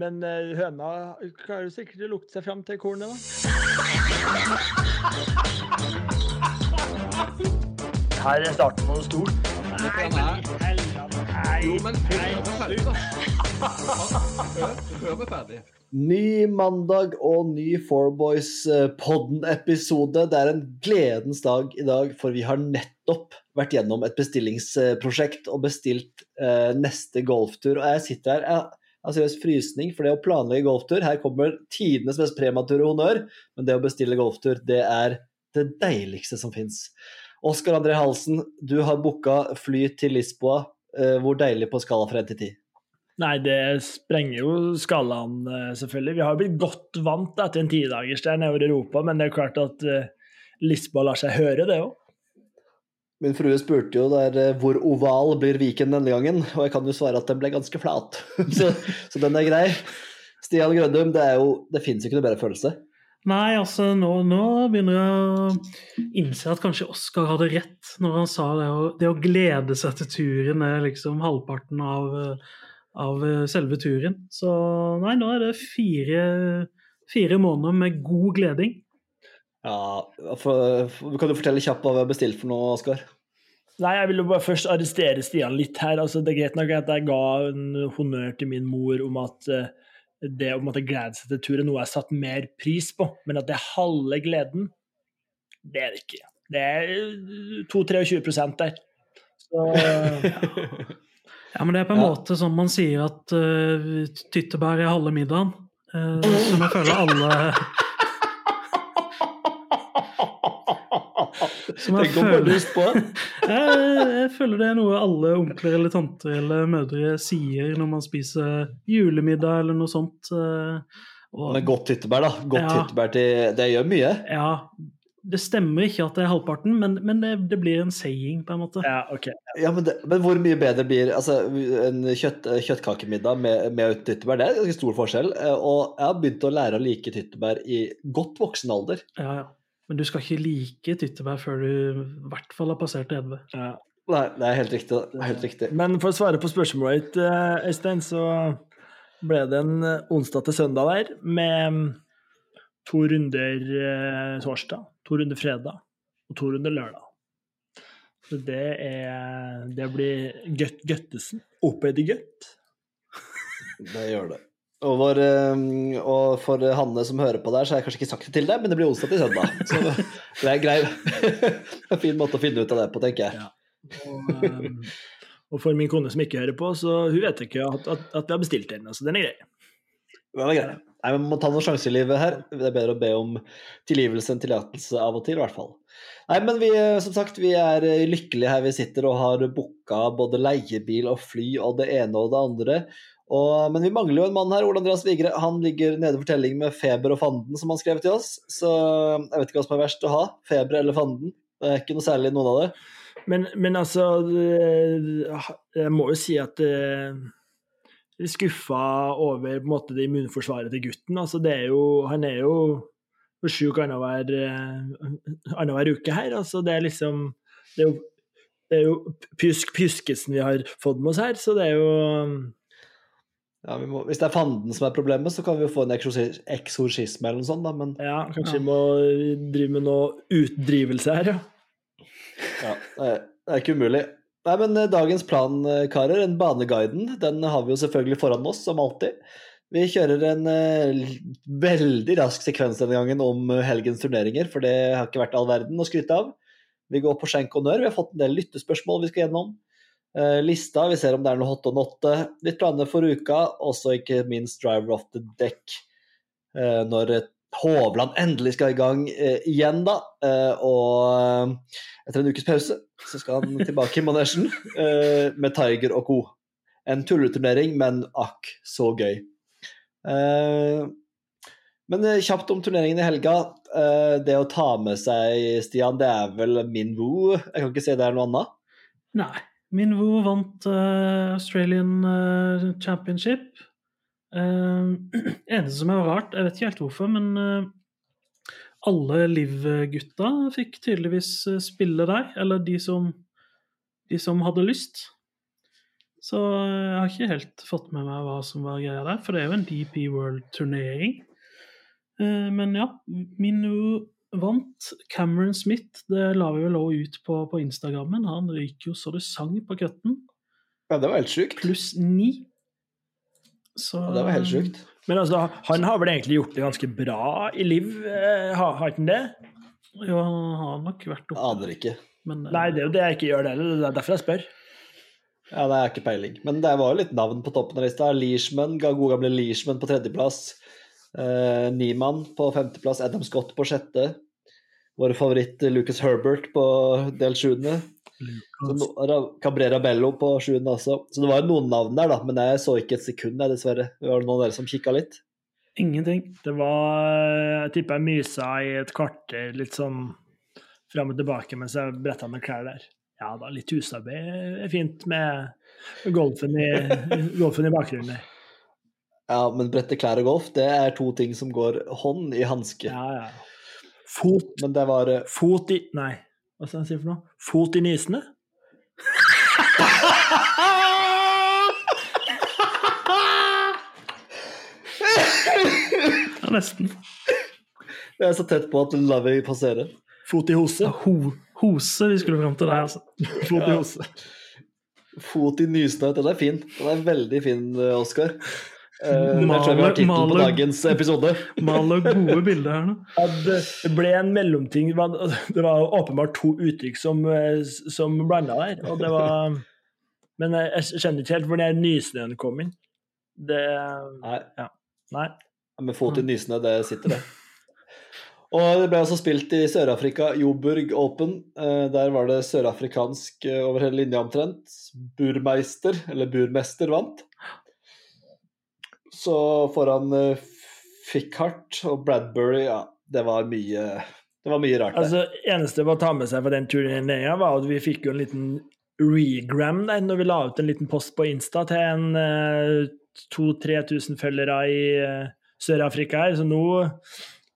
Men eh, høna klarer sikkert å lukte seg fram til kornet, da. Her er starten på noe stort. Nei, men helvete. Jo, men før vi er ferdig. Ny mandag og ny Four Boys-podden-episode. Det er en gledens dag i dag, for vi har nettopp vært gjennom et bestillingsprosjekt og bestilt eh, neste golftur. Og jeg sitter her jeg har seriøst frysning for det å planlegge golftur. Her kommer tidenes mest premature honnør, men det å bestille golftur, det er det deiligste som fins. Oskar André Halsen, du har booka fly til Lisboa. Eh, hvor deilig på skala fra 1 til 10? Nei, det sprenger jo skalaen, eh, selvfølgelig. Vi har blitt godt vant etter en tidagers der nedover Europa, men det er klart at uh, Lisboa lar seg høre, det òg. Min frue spurte jo der eh, hvor oval blir Viken denne gangen, og jeg kan jo svare at den ble ganske flat. så, så den er grei. Stian Grønnum, det, er jo, det fins ikke noe bedre følelse. Nei, altså nå, nå begynner jeg å innse at kanskje Oskar hadde rett når han sa det å, det å glede seg til turen er liksom halvparten av, av eh, selve turen. Så nei, nå er det fire, fire måneder med god gleding. Ja, for, for, Kan du fortelle kjapt hva vi har bestilt for noe, Oskar? Nei, jeg vil jo bare først arrestere Stian litt her. Altså, det er greit nok at jeg ga en honnør til min mor om at uh, det om at jeg gleder seg til tur er noe jeg har satt mer pris på, men at det er halve gleden, det er det ikke. Det er 2-23 der. Så Ja, men det er på en Ja. måte som man sier at uh, tyttebær er halve middagen. Uh, som jeg føler alle jeg føler- jeg, jeg føler det er noe alle onkler eller tanter eller mødre sier når man spiser julemiddag eller noe sånt. eh, og, Men godt tyttebær, da. Godt Ja. tyttebær til Det gjør mye. Ja, det stemmer ikke at det er halvparten, men, men det, det blir en saying, på en måte. ja, okay. Ja, men, det, men hvor mye bedre blir altså, en kjøtt, kjøttkakemiddag med, med tyttebær? Det er en ganske stor forskjell. eh, Og jeg har begynt å lære å like tyttebær i godt voksen alder. Ja, ja. Men du skal ikke like tyttebær før du i hvert fall har passert 30. Ja. Nei, det er helt riktig. Det er helt riktig. Men for å svare på spørsmålet ditt, eh, Øystein, så ble det en onsdag til søndag der med to runder eh, torsdag, to runder fredag og to runder lørdag. Så det er Det blir Gøtt Gøttesen. Opphøyd i Gøtt. Det gjør det. Og, vår, eh, og for Hanne som hører på der, så har jeg kanskje ikke sagt det til deg, men det blir onsdag til søndag. Så det er grei. en fin måte å finne ut av det på, tenker jeg. Ja. Og, eh, og for min kone som ikke hører på, så hun vet ikke at, at, at vi har bestilt den, så den er grei. Det er grei. Nei, Man må ta noen sjanser i livet her. Det er bedre å be om tilgivelse enn tillatelse av og til, i hvert fall. Nei, men vi, som sagt, vi er lykkelige her vi sitter og har booka både leiebil og fly og det ene og det andre. Og, men vi mangler jo en mann her, Ole Andreas Vigre. Han ligger nede for telling med feber og fanden, som han skrev til oss. Så jeg vet ikke hva som er verst å ha. Feber eller fanden. Det er ikke noe særlig noen av det. Men, men altså Jeg må jo si at eh, jeg er skuffa over på en måte, det immunforsvaret til gutten. Altså, er jo, han er jo sjuk eh, annenhver uke her. Altså, det er liksom Det er jo, det er jo Pjusk Pjuskesen vi har fått med oss her, så det er jo Ja, vi må, hvis det er fanden som er problemet, så kan vi jo få en eksorsisme eller noe sånt, da, men Ja, kanskje vi må drive med noe utdrivelse her, ja. Ja, det er- det er ikke umulig. Nei, men eh, dagens plan, eh, karer, den baneguiden, den har vi jo selvfølgelig foran oss, som alltid. Vi kjører en uh, veldig rask sekvens denne gangen om helgens turneringer, for det har ikke vært all verden å skryte av. Vi går på skjenk honnør. Vi har fått en del lyttespørsmål vi skal gjennom. Eh, lista, vi ser om det er noe hot og notte. Litt planer for uka, også ikke minst driver off the deck. Eh, når Hovland endelig skal i gang eh, igjen, da. Og etter en ukes pause så skal han tilbake i manesjen med Tiger og co. En tulleturnering, men akk så gøy. Men kjapt om turneringen i helga. Det å ta med seg Stian, det er vel min vo. Jeg kan ikke si det er noe annet. Nei. Minwoo vant uh, Australian uh, Championship. Uh, eneste som er rart, jeg vet ikke helt hvorfor, men uh, alle Liv-gutta fikk tydeligvis spille der. Eller de som, de som hadde lyst. Så jeg har ikke helt fått med meg hva som var greia der, for det er jo en DP World-turnering. Men ja, Minu vant. Cameron Smith, det la vi vel også ut på, på Instagrammen. Han ryker jo så det sang på cutten. Ja, det var helt sjukt. Pluss ni. Så Ja, det var helt sjukt. Men altså, han har vel egentlig gjort det ganske bra i liv, eh, har han ikke det? Jo, han har nok vært oppe. Aner ikke. Men, eh, Nei, det er jo det jeg ikke gjør det heller. Det er derfor jeg spør. Ja, det er ikke peiling. Men det var jo litt navn på toppen av lista. Leishman, ga- gode gamle Leishman på tredjeplass. Eh, Niemann på femteplass. Adam Scott på sjette. Vår favoritt eh, Lucas Herbert på del sjuende. Cabrera Bello på sjuende også. Så det var noen navn der, da. Men jeg så ikke et sekund, jeg, dessverre. Var det noen av dere som kikka litt? Ingenting. Det var Jeg tipper jeg mysa i et kvarter, litt sånn fram og tilbake mens jeg bretta med klær der. Ja da, litt husarbeid er fint med golfen i, golfen i bakgrunnen der. Ja, men brette klær og golf, det er to ting som går hånd i hanske. Ja, ja. Fot, Men det var eh, fot i Nei, hva skal jeg si for noe? Fot i nysene? Ja, nesten. Det er så tett på at la vi passere. Fot i hose? Ho hose vi skulle fram til der, altså. Fot i hose. Fot i nysene, Den er fin. Den er veldig fin, eh, Oskar. Uh, det tror jeg tittelen på dagens episode. Maler gode bilder her nå. Ja, det ble en mellomting. Det var- åpenbart to uttrykk som, eh, som blanda der. Og det var Men jeg kjenner skjønner ikke helt hvor den nysnøen kom inn. Det Nei, Nei. med fot i nysnø, det sitter det. Og det ble altså spilt i Sør-Afrika, Joburg Open. Eh, der var det sørafrikansk over hele linja omtrent. Burmeister, eller burmester, vant. Så foran uh, Fickhart og Bradbury, ja, det var mye Det var mye rart Det Altså, eneste å ta med seg fra den turneringa, var at vi fikk jo en liten regram der når vi la ut en liten post på Insta til en uh, 2000-3000 følgere i uh, Sør-Afrika her. Så nå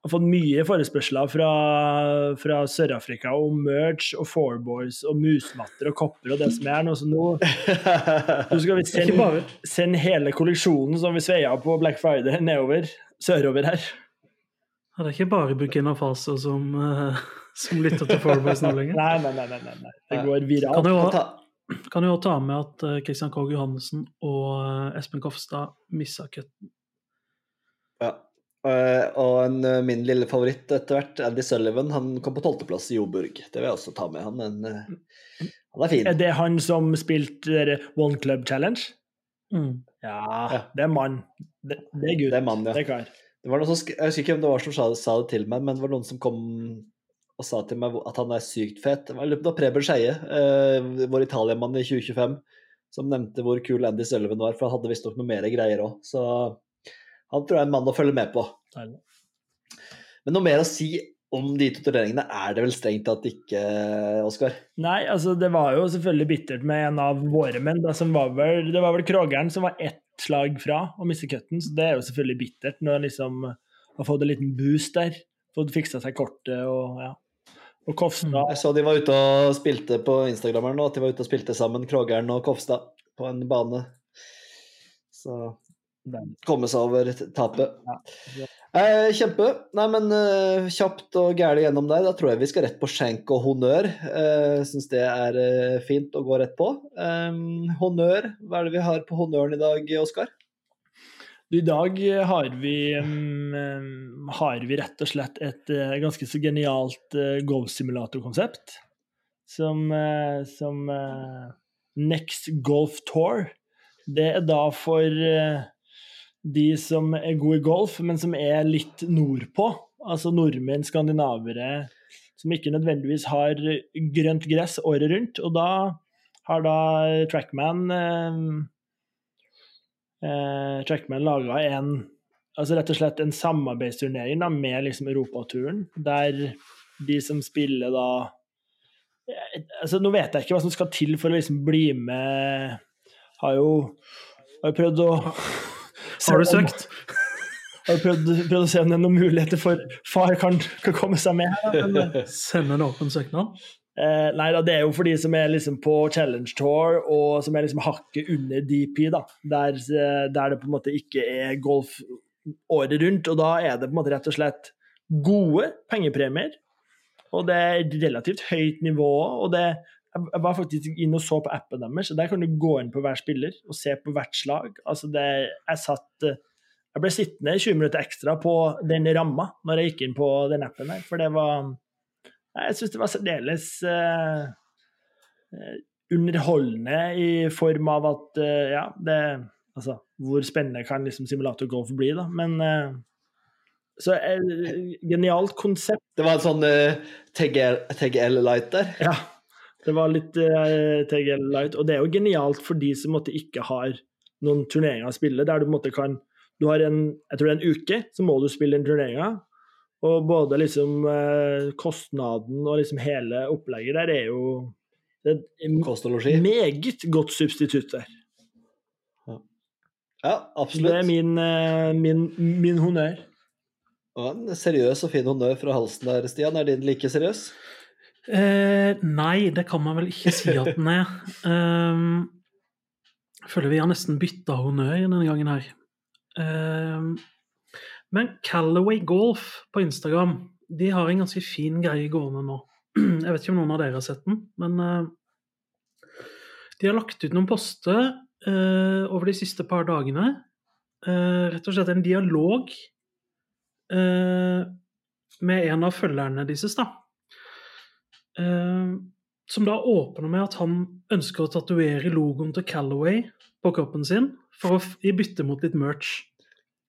har fått mye forespørsler fra, fra Sør-Afrika om merch og fourboys og musmatter og kopper og det som er Noe, Så nå, nå skal vi sende, sende hele kolleksjonen som vi sveia på Black Friday, nedover. Sørover her. Ja, det er ikke bare Burkina Faso som, uh, som lytter til Fourboys nå lenger. Nei, nei, nei. nei, nei. Det går viralt. Kan jo Kan også- ta- med at uh, Christian Krogh Johannessen og uh, Espen Kofstad missa cutten. Ja. Eh, og en, eh, min lille favoritt etter hvert, Andy Sullivan, han kom på tolvteplass i Joburg. Det vil jeg også ta med. Han, en, eh, han er fin. Er det han som spilte One Club Challenge? Mm. Ja, Ja. det er mann. Det, det er gutt. Det er mann, ja. Det er kar. Det var noen som, jeg husker ikke hvem det var som sa, sa det til meg, men det var noen som kom og sa til meg at han er sykt fet. Det var det var Preben Skeie, eh, vår Italia-mann i 2025, som nevnte hvor kul Andy Sullivan var, for han hadde visstnok noe mer greier òg. Så han tror jeg er en mann å følge med på. Men noe mer å si om de to turneringene er det vel strengt tatt ikke, Oskar? Nei, altså det var jo selvfølgelig bittert med en av våre menn. Da, som var vel, det var vel Krogeren som var ett slag fra å miste cutten, så det er jo selvfølgelig bittert når han liksom har fått en liten boost der. Fått fiksa seg kortet og ja. Og Kofstad Jeg så de var ute og spilte på Instagrammeren nå, at de var ute og spilte sammen, Krogeren og Kofstad, på en bane. Så. Komme seg over tapet. Ja. Eh, kjempe. Nei, men eh, kjapt og gæli gjennom der. Da tror jeg vi skal rett på skjenk og honnør. Eh, Syns det er eh, fint å gå rett på. Honnør, hva er det vi har på honnøren i dag, Oskar? I dag har vi, um, har vi rett og slett et uh, ganske så genialt uh, golfsimulatorkonsept. Som, uh, som Next Golf Tour. Det er da for de som er gode i golf, men som er litt nordpå. Altså nordmenn, skandinavere, som ikke nødvendigvis har grønt gress året rundt. Og da har da Trackman eh, eh, Trackman laga en altså rett og slett en samarbeidsturnering da, med liksom Europaturen, der de som spiller da eh, altså Nå vet jeg ikke hva som skal til for å liksom bli med Har jo, har prøvd å Har du søkt? Har du prøvd, prøvd å se om det er noen muligheter for far kan, kan komme seg med. Men, eh, en åpen søknad? Eh, nei da, det er jo for de som er liksom på Challenge Tour, og som er liksom hakket under DP, da. Der, eh, der det på en måte ikke er golf året rundt. Og da er det på en måte rett og slett gode pengepremier. Og det er relativt høyt nivå. og det jeg var faktisk inn og så på appen deres, så der kan du gå inn på hver spiller og se på hvert slag. Altså det, jeg, satt, eh, jeg ble sittende 20 minutter ekstra på den ramma når jeg gikk inn på den appen der, for det var Jeg syns det var særdeles uh, underholdende i form av at uh, Ja, det Altså, hvor spennende kan liksom simulator golf bli, da? Men uh, så genialt konsept. Det var en sånn TGL, TGL Light der? Ja. Det var litt uh, TGL Light. Og det er jo genialt for de som måtte ikke har noen turneringer å spille, der du måtte kan Du har en jeg tror det er en uke, så må du spille den turneringa. Og både liksom uh, kostnaden og liksom hele opplegget der er jo det er meget godt substitutt der. Ja, absolutt. Det er min, uh, min, min honnør. En seriøs og fin honnør fra halsen der, Stian. Er din like seriøs? Eh, nei, det kan man vel ikke si at den er. Um, føler vi har nesten bytta honnør denne gangen her. Um, men Callaway Golf på Instagram de har en ganske fin greie gående nå. Jeg vet ikke om noen av dere har sett den, men uh, de har lagt ut noen poster uh, over de siste par dagene. Uh, rett og slett en dialog med en av følgerne deres. da som da åpner med at han ønsker å tatovere logoen til Calaway på kroppen sin for å i bytte mot litt merch.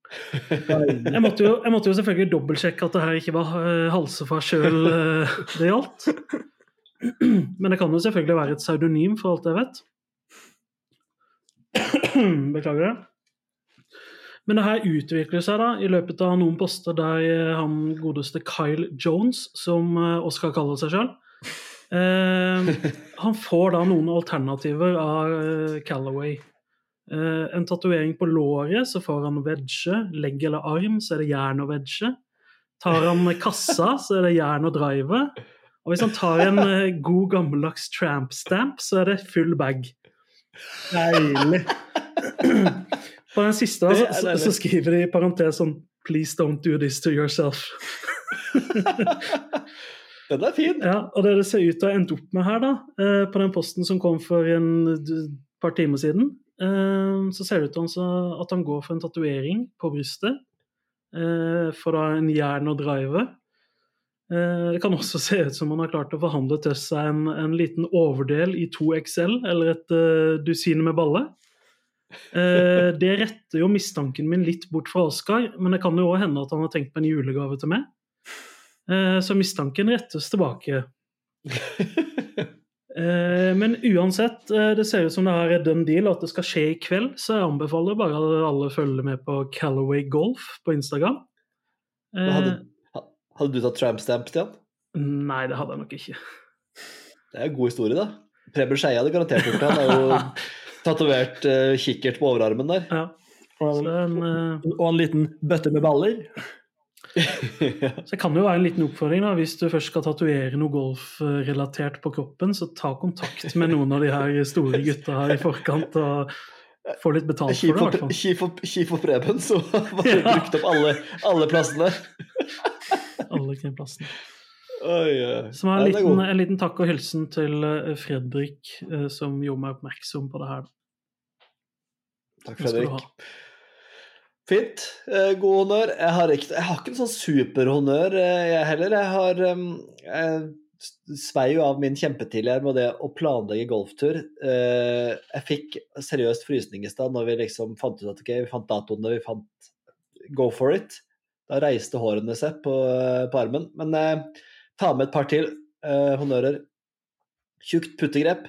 Jeg måtte, jo, jeg måtte jo selvfølgelig dobbeltsjekke at det her ikke var uh, halsefar sjøl uh, det gjaldt. Men det kan jo selvfølgelig være et pseudonym, for alt jeg vet. Beklager det. Men det her utvikler seg da i løpet av noen poster der han godeste Kyle Jones, som Oscar kaller seg sjøl, Uh, han får da noen alternativer av uh, Callaway. Uh, en tatovering på låret, så får han vedge. Legg eller arm, så er det jern og vedge. Tar han kassa, så er det jern og drive. Og hvis han tar en uh, god, gammeldags tramp stamp, så er det full bag. Deilig. På den siste så, så, så skriver de i parentes sånn Please don't do this to yourself. Den er fin. Ja, og det det ser ut til å ha endt opp med her, da, eh, på den posten som kom for en par timer siden, eh, så ser det ut til at han går for en tatovering på brystet. Eh, for da en jern og drive. Det kan også se ut som han har klart å forhandle til seg en, en liten overdel i 2XL, eller et uh, dusin med balle. Uh, det retter jo mistanken min litt bort fra Oskar, men det kan jo òg hende at han har tenkt på en julegave til meg. Eh, så mistanken rettes tilbake. Eh, men uansett, eh, det ser ut som det her er done deal, og at det skal skje i kveld. Så jeg anbefaler bare at alle følger med på Callaway Golf på Instagram. Hadde, hadde, du tatt trampstamp, Stian? Nei, det hadde jeg nok ikke. Det er en god historie, da. Preben Skeie hadde garantert gjort det. Han er jo tatovert kikkert på overarmen der. Ja. Og en, og en liten bøtte med baller. Så det kan jo være en liten oppfordring da, hvis du først skal tatovere noe golfrelatert på kroppen, så ta kontakt med noen av de her store gutta her i forkant og få litt betalt for det. Kji for, Preben, så var det ja. brukt opp alle, alle plassene. alle plassene. Oi, oi. Som er en liten, en liten, takk og hilsen til eh, Fredrik, eh, som gjorde meg oppmerksom på det her. Takk, Fredrik. Fint. Eh, god honnør. Jeg har ikke, jeg har ikke en sånn superhonnør, eh, jeg heller. Jeg har Jeg svei jo av min kjempetidligere med det å planlegge golftur. Eh, jeg fikk seriøst frysning i stad når vi liksom fant ut at okay, vi fant datoen da vi fant go for it. Da reiste hårene seg på, på armen. Men ta med et par til honnører. Tjukt puttegrep.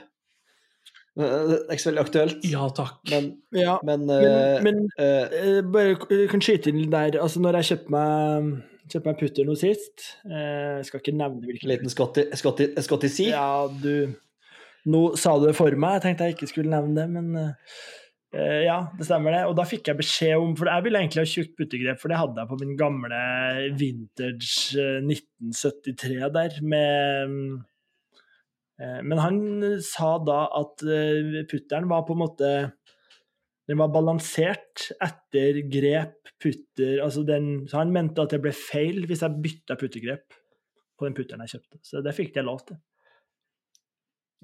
Det er ikke så veldig aktuelt. Ja takk. Men, ja, men, men, men uh, bare kan skyte inn der. Altså, når jeg kjøpte meg, kjøpt meg putter nå sist uh, Jeg skal ikke nevne hvilken Liten Scotty C? Ja, du Nå sa du det for meg, jeg tenkte jeg ikke skulle nevne det, men uh, ja, det stemmer det. Og da fikk jeg beskjed om For jeg ville egentlig ha tjukt puttegrep, for det hadde jeg på min gamle vintage 1973 der, med Eh, Men han sa da at eh, putteren var på en måte Den var balansert etter grep, putter altså den, Så han mente at det ble feil hvis jeg bytta puttergrep på den putteren jeg kjøpte. Så det fikk jeg lov til.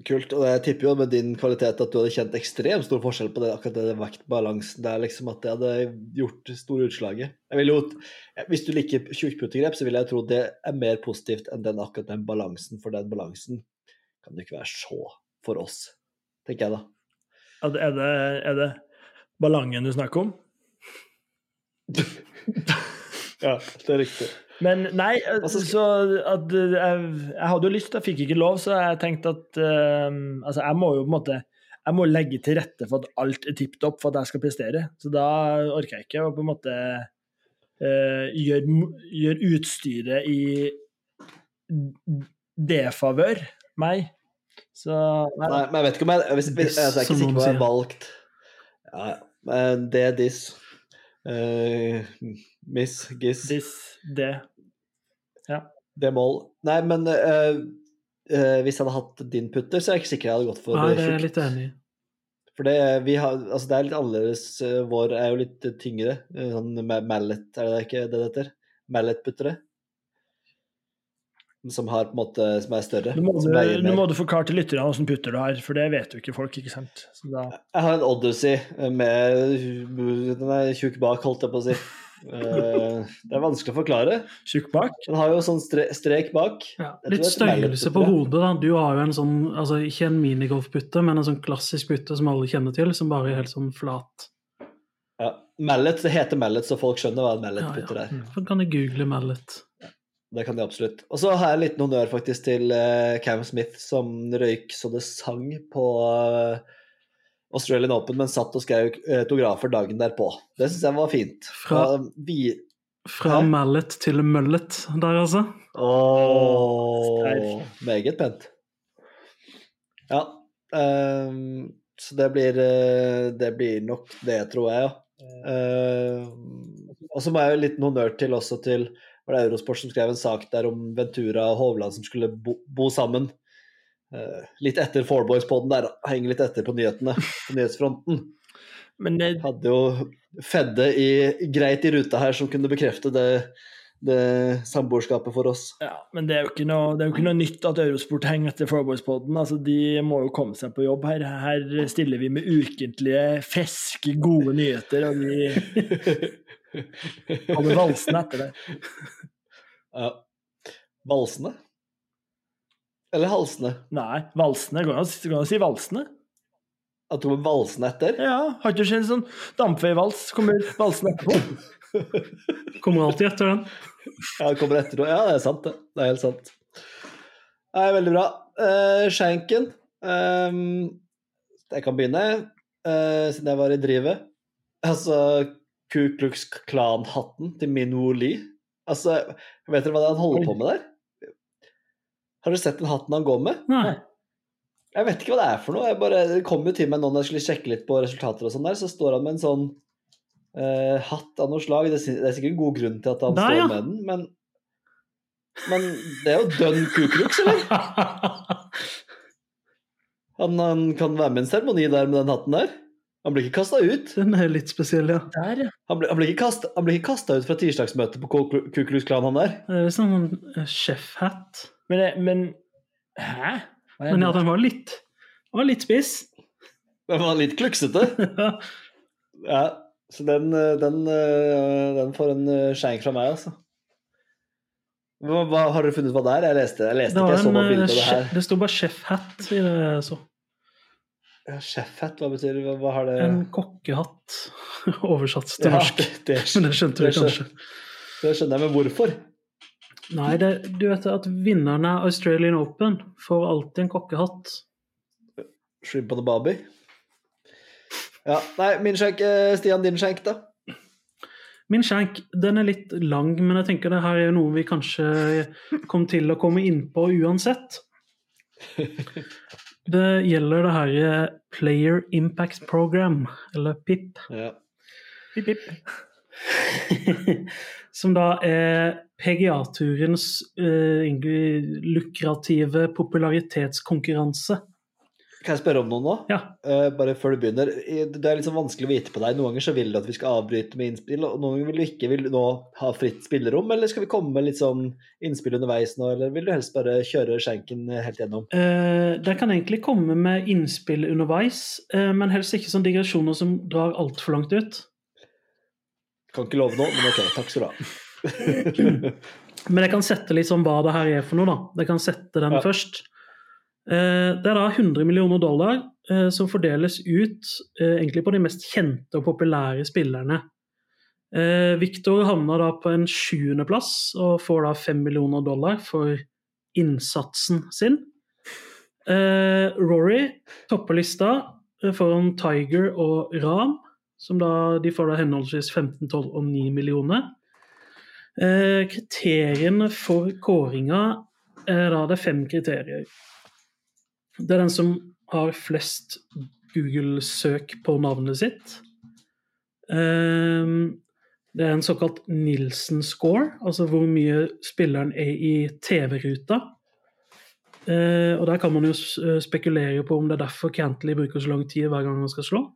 Kult. Og jeg tipper jo med din kvalitet at du hadde kjent ekstremt stor forskjell på det, akkurat det vektbalansen der, liksom at det hadde gjort store utslaget. Jeg vil jo, hvis du liker tjukkputtegrep, så vil jeg tro det er mer positivt enn den akkurat den balansen, for den balansen kan det ikke være så for oss, tenker jeg da. Er det, er det Ballangen du snakker om? Ja, det er riktig. Men nei, Altså, så at eh, jeg, jeg hadde jo lyst, jeg fikk ikke lov, så jeg tenkte at eh, Altså, jeg må jo på en måte jeg må legge til rette for at alt er tipp topp for at jeg skal prestere. Så da orker jeg ikke å på en måte uh, gjøre gjør utstyret i defavør meg. Så nei, Nei, men jeg vet ikke om jeg, hvis, hvis, jeg er ikke sikker på hva jeg har valgt. Ja, ja. Men det er diss. Uh, miss, giss, Diss, det. demoll. Nei, men uh, uh, hvis jeg hadde hatt din putter, så er jeg ikke sikker jeg hadde gått for Nei, det er jeg litt enig i. For det, vi har, altså det er litt annerledes. eh, Vår er jo litt tyngre. eh, Sånn mallet, er det ikke det det heter? Mallet-puttere. Som har på en måte, som er større. Nå må, du, nå må du forklare til lytterne hvordan putter du har, for det vet jo ikke folk, ikke sant? Så da, Jeg har en Odyssey med Den er tjukk bak, holdt jeg på å si. Eh, Det er vanskelig å forklare. tjukk bak. Den har jo sånn stre strek bak. Ja, litt størrelse på hodet. da. Du har jo en sånn, altså ikke en minigolfputte, men en sånn klassisk putte som alle kjenner til, som bare er helt sånn flat. Ja. Mallet, det heter mallet, så folk skjønner hva en Ja, mallet-putter ja. er. Så kan du google mallet. Det kan de absolutt. Og så har jeg en liten honnør faktisk til eh, Cam Smith, som røyk så det sang på eh, Australian Open, men satt og skrev eh, autografer dagen derpå. Det syns jeg var fint. Fra- Og vi Fra mallet til møllet der, altså. Åh, meget pent. Ja. Um, så det blir, det blir nok det, tror jeg, ja. Uh, og så må jeg jo en liten honnør til også til var det Eurosport som skrev en sak der om Ventura og Hovland som skulle bo, bo sammen. Uh, litt etter Fourboys-poden der, henger litt etter på nyhetene, på nyhetsfronten. Men det, Hadde jo Fedde i, greit i ruta her som kunne bekrefte det, det samboerskapet for oss. ja, men det er noe, det er jo ikke noe nytt at Eurosport henger etter Fourboys-poden. Altså, de må jo komme seg på jobb her. Her stiller vi med ukentlige, friske, gode nyheter, og vi holder valsene etter det. Ja. Valsene? Eller halsene? Nei, valsene. Går det an å si- valsene? At du kommer valsene etter? Ja, har ikke skjedd sånn dampveivals? Kommer valsen etterpå? Kommer alltid etter den. Ja, det kommer etter. Ja, det er sant, det. Det er helt sant. Nei, veldig bra. Uh, Skjenken. um, jeg kan begynne, uh, siden jeg var i drivet. Altså, Ku Klux Klan-hatten til Min Woo Lee. Altså, vet dere hva det er han holder på med der? Har dere sett den hatten han går med? Nei. Jeg vet ikke hva det er for noe. Jeg bare, det kom jo til meg nå når jeg skulle sjekke litt på resultater og sånn der, så står han med en sånn uh, hatt av noe slag. Det er, det er sikkert en god grunn til at han Der, står ja. med den, men men det er jo dønn kukrux, eller? Han, han kan være med i en seremoni der med den hatten der. Han blir ikke kasta ut. Den er litt spesiell, ja. Der, ja. Han blir, han blir ikke kasta ut fra tirsdagsmøtet på Ku Ku Klan, han der. Det er sånn eh, chef-hat. Men, men Hæ? Hva er Men ja, den var litt, den var litt spiss. Den var litt kluksete. Ja, så den, eh, den, eh, den får en skjeng skjenk fra meg, altså. Hva, hva, har dere funnet ut hva det er? Jeg leste, jeg leste Det, ikke, jeg så bare eh, bildet av det her. det sto bare chef-hat i det jeg så. Ja, Sjefhatt, hva betyr det? Hva, har det En kokkehatt, oversatt til Ja, norsk. det, Men det skjønte vi det kanskje. det skjønner jeg, men hvorfor? Nei, det, du vet at vinneren av Australian Open får alltid en kokkehatt. Shrimp on the Barbie? Ja, nei, min skjenk, eh, Stian, din skjenk, da? Min skjenk den er litt lang, men jeg tenker det her er noe vi kanskje kom til å komme inn på uansett. Det gjelder det her Player Impact Program, eller PIP. Ja. Pip, pip. som da er PGA-turens uh, lukrative popularitetskonkurranse. Kan jeg spørre om noe nå? Ja. Uh, bare før du begynner. Det er liksom vanskelig å vite på deg. Noen ganger så vil du at vi skal avbryte med innspill, og noen ganger vil du ikke. Vil du nå ha fritt spillerom, eller skal vi komme med litt sånn innspill underveis nå, eller vil du helst bare kjøre skjenken helt gjennom? Uh, Den kan egentlig komme med innspill underveis, uh, men helst ikke sånne digresjoner som drar altfor langt ut. Kan ikke love noe, men ok, takk skal du ha. Men jeg kan sette litt sånn hva det her er for noe, da. Jeg kan sette den Ja. først. Eh, Det er da 100 millioner dollar eh, som fordeles ut eh, egentlig på de mest kjente og populære spillerne. Victor havner da på en sjuendeplass og får da 5 millioner dollar for innsatsen sin. Rory topper lista foran Tiger og Ram, som da de får da henholdsvis 15, 12 og 9 millioner. Kriteriene for kåringa er da det fem kriterier. Det er den som har flest Google-søk på navnet sitt. Eh, det er en såkalt Nielsen-score, altså hvor mye spilleren er i TV-ruta. Eh, og der kan man jo eh, spekulere på om det er derfor Cantley bruker så lang tid hver gang han skal slå.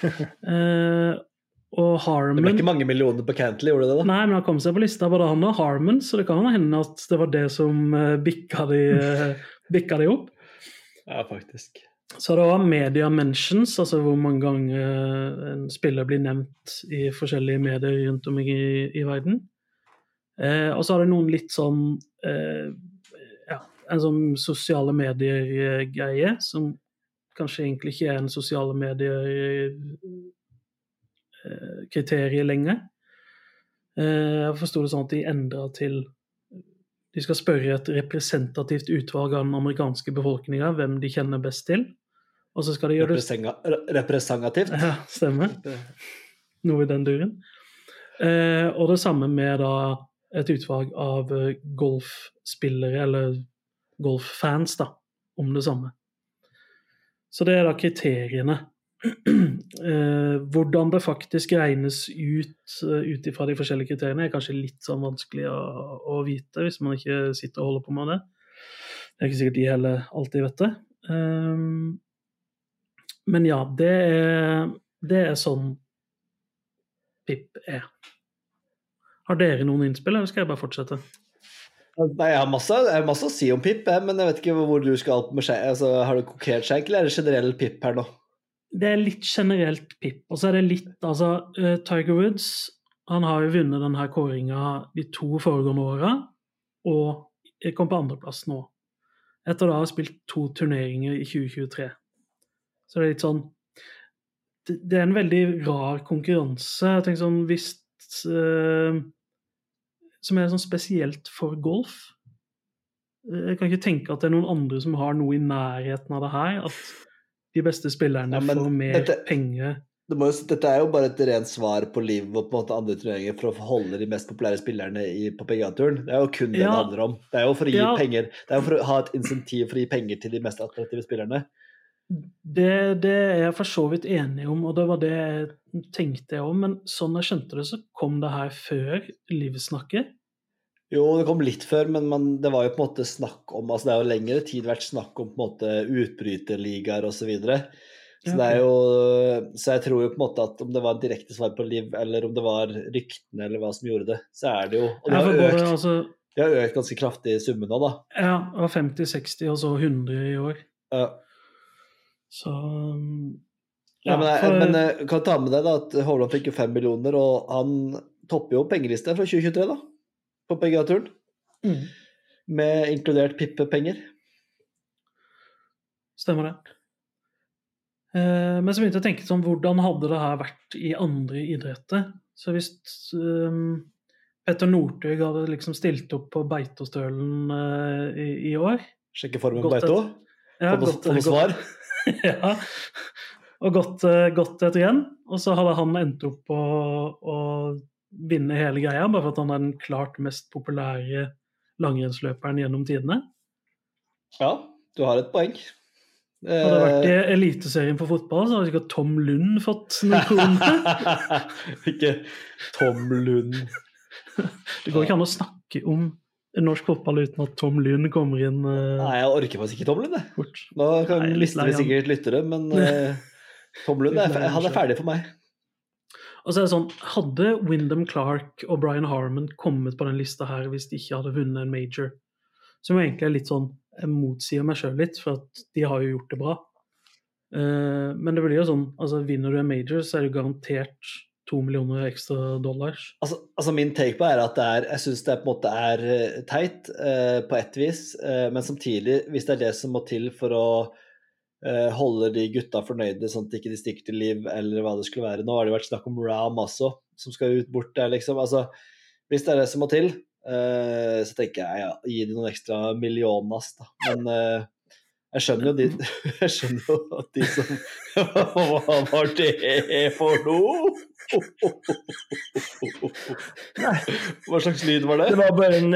Og Harman Det ble ikke mange millioner på Cantley, gjorde det da? Nei, men han kom seg på lista både han og Harman, så det kan hende at det var det som uh, bikka, de, eh, bikka de opp. Ja, faktisk. Så det var media mentions, altså hvor mange ganger eh, en spiller blir nevnt i forskjellige medier rundt om i, i verden. Eh, og så har det noen litt sånn eh, ja, en sånn sosiale medier-greie, som kanskje egentlig ikke er en sosiale medier-kriterium lenger. Eh, jeg forsto det sånn at de endra til De skal spørre et representativt utvalg av den amerikanske befolkninga hvem de kjenner best til. Og så skal de gjøre det Representativt. Ja, stemmer. Noe i den duren. Eh, og det samme med da et utvalg av eh, golfspillere, eller golffans, da, om det samme. Så det er da kriteriene. Eh, hvordan det faktisk regnes ut uh, ut ifra de forskjellige kriteriene, er kanskje litt sånn vanskelig å, å vite hvis man ikke sitter og holder på med det. Det er ikke sikkert de heller alltid vet det. Um, men ja, det er, det er sånn PIP er. Har dere noen innspill, eller skal jeg bare fortsette? Nei, Jeg har masse, jeg har masse å si om pip, men jeg vet ikke hvor du skal med skjenk. Altså, har du konkret skjenk, eller er det generell pip her nå? Det er litt generelt pip. Og så er det litt Altså, uh, Tiger Woods han har jo vunnet denne kåringa de to foregående åra, og kom på andreplass nå. Etter da å ha spilt to turneringer i 2023. Så det er litt sånn Det, det er en veldig rar konkurranse. Jeg tenker sånn hvis uh, Som er sånn spesielt for golf. Jeg kan ikke tenke at det er noen andre som har noe i nærheten av det her. At de beste spillerne Ja, får mer dette- penger. Det jo, dette er jo bare et rent svar på liv og på en måte andre turneringer for å holde de mest populære spillerne i, på PGA-turen. Det er jo kun det Ja. det handler om. Det er jo for å gi Ja. penger Det er jo for å ha et insentiv for å gi penger til de mest attraktive spillerne. Det, det er jeg for så vidt enig om, og det var det jeg tenkte jeg om. Men sånn jeg skjønte det, så kom det her før Livsnakket. Jo, det kom litt før, men man, det var jo på en måte snakk om altså Det har jo lengre tid vært snakk om på en måte utbryterligaer osv. Så, videre. så det er jo Så jeg tror jo på en måte at om det var et direkte svar på Liv, eller om det var ryktene eller hva som gjorde det, så er det jo Og det har økt, altså, de har økt ganske kraftig i summen nå, da. ja, det var 50, 60 og så 100 i år. Ja. Så ja, Ja, men, jeg, for- men jeg kan ta med deg da at Hovland fikk jo 5 millioner, og han topper jo pengelista fra 2023, da. På PGA-turen. mm, Med inkludert Pippe-penger. Stemmer det. Eh, men så begynte jeg å tenke sånn, hvordan hadde det her vært i andre idretter? Så hvis um, Petter Northug hadde liksom stilt opp på Beitostølen uh, i, i år Sjekke formen på Beito. ja, Få noe- svar. ja. Og gått, eh, gått etter igjen. Og så hadde han endt opp på å vinne hele greia, bare for at han er den klart mest populære langrennsløperen gjennom tidene. Ja, du har et poeng. Hadde det vært i Eh, Eliteserien for fotball, så hadde sikkert Tom Lund fått noen kroner. Ikke Tom Lund. Det går ikke an å snakke om norsk fotball uten at Tom Lund kommer inn Uh... Nei, jeg orker faktisk ikke Tom Lund. jeg. Nå kan Nei, vi sikkert sikkert lyttere, men uh, Tom Lund er, han er ferdig for meg. Og så er det sånn, Hadde Wyndham Clark og Brian Harmon kommet på den lista her hvis de ikke hadde vunnet en major? Som egentlig er litt sånn Jeg motsier meg sjøl litt, for at de har jo gjort det bra. Uh, men det blir jo sånn altså Vinner du en major, så er det garantert to millioner ekstra dollars. Altså, altså Min take på er at det er, jeg syns det på en måte er eh, teit uh, på ett vis, Uh, men samtidig, hvis det er det som må til for å eh, holde de gutta fornøyde, sånn at de ikke stikker til liv, eller hva det skulle være Nå har det vært snakk om Ram også, som skal ut bort der, liksom. Altså, hvis det er det som må til, uh, så tenker jeg ja, gi de noen ekstra millionas, da. Men uh, jeg skjønner jo de Jeg skjønner jo at de som Hva var det for noe? Hva slags lyd var Det det? var bare en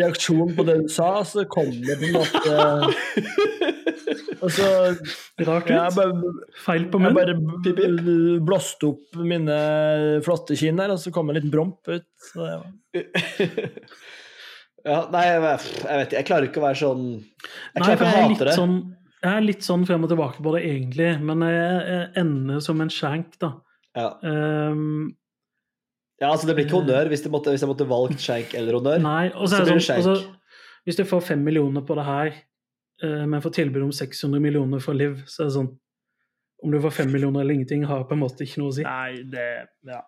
reaksjon på det du sa, så kom det på en måte Altså, Rart jeg ut. bare, Feil på jeg bare b- blåste opp mine flotte kinn der, og så kom en liten bromp ut. Så det var. Ja, nei, jeg vet, jeg vet ikke. Jeg klarer ikke å være sånn Jeg klarer ikke å hate det. sånn jeg er litt sånn frem og tilbake på det egentlig, men jeg, jeg ender som en skjenk, da. Ja. Um, ja, altså Det blir ikke honnør hvis, det måtte, hvis jeg måtte valgt skjenk eller honnør. nei, og Så så er blir det det sånn skjenk. altså, Hvis du får fem millioner på det her, men får tilbud om 600 millioner fra Liv, så er det sånn Om du får 5 millioner eller ingenting, har på en måte ikke noe å si. Nei, det Ja.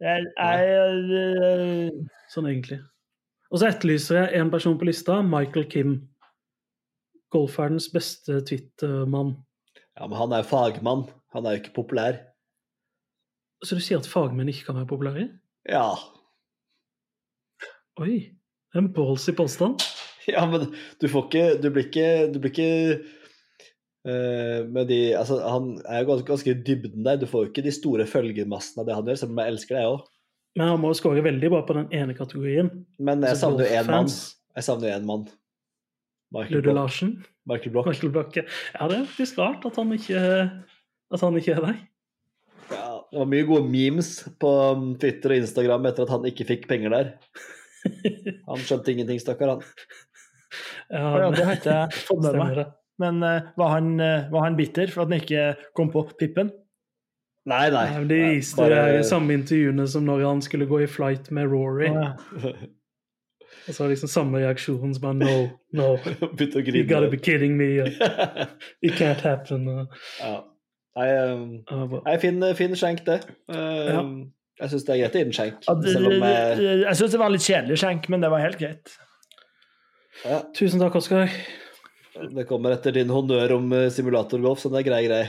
Jeg, jeg, Sånn egentlig. Og så etterlyser jeg en person på lista, Michael Kim. Golfverdens beste Twitter-mann. Ja, Men han er jo fagmann. Han er jo ikke populær. Så du sier at fagmenn ikke kan være populære? Ja. Oi, en ballsy påstand. ja, men du får ikke Du blir ikke, du blir ikke eh, med de Altså, han er jo ganske, ganske i dybden der. Du får jo ikke de store følgemassene av det han gjør, selv om jeg elsker det, jeg òg. Men han må score veldig bra på den ene kategorien. Men jeg Altså, savner jo én mann. Jeg savner jo én mann. Michael Block. Larsen. Michael Block. Michael Block. Ja, det er faktisk rart at han ikke, at han ikke er der. Ja, det var mye gode memes på um, Twitter og Instagram etter at han ikke fikk penger der. Han skjønte ingenting, stakkar han. Ja, ja, det har ikke jeg fått med meg. Men eh, var, han, eh, var han bitter for at han ikke kom på pippen? Nei, nei. Nei, men de viste Bare- de samme intervjuene som når han skulle gå i flight med Rory. Ja. Og så liksom samme reaksjon som bare No, no, Begynte å you gotta be kidding me. uh, It can't happen. uh. ja. Nei, um, fin, fin skjenk, det. Ja. Um, Jeg syns det er greit å gi den skjenk. Eh, jeg jeg syns det var en litt kjedelig skjenk, men det var helt greit. Ja, Tusen takk, Oskar. det kommer etter din honnør om eh, simulatorgolf, så det er grei grei.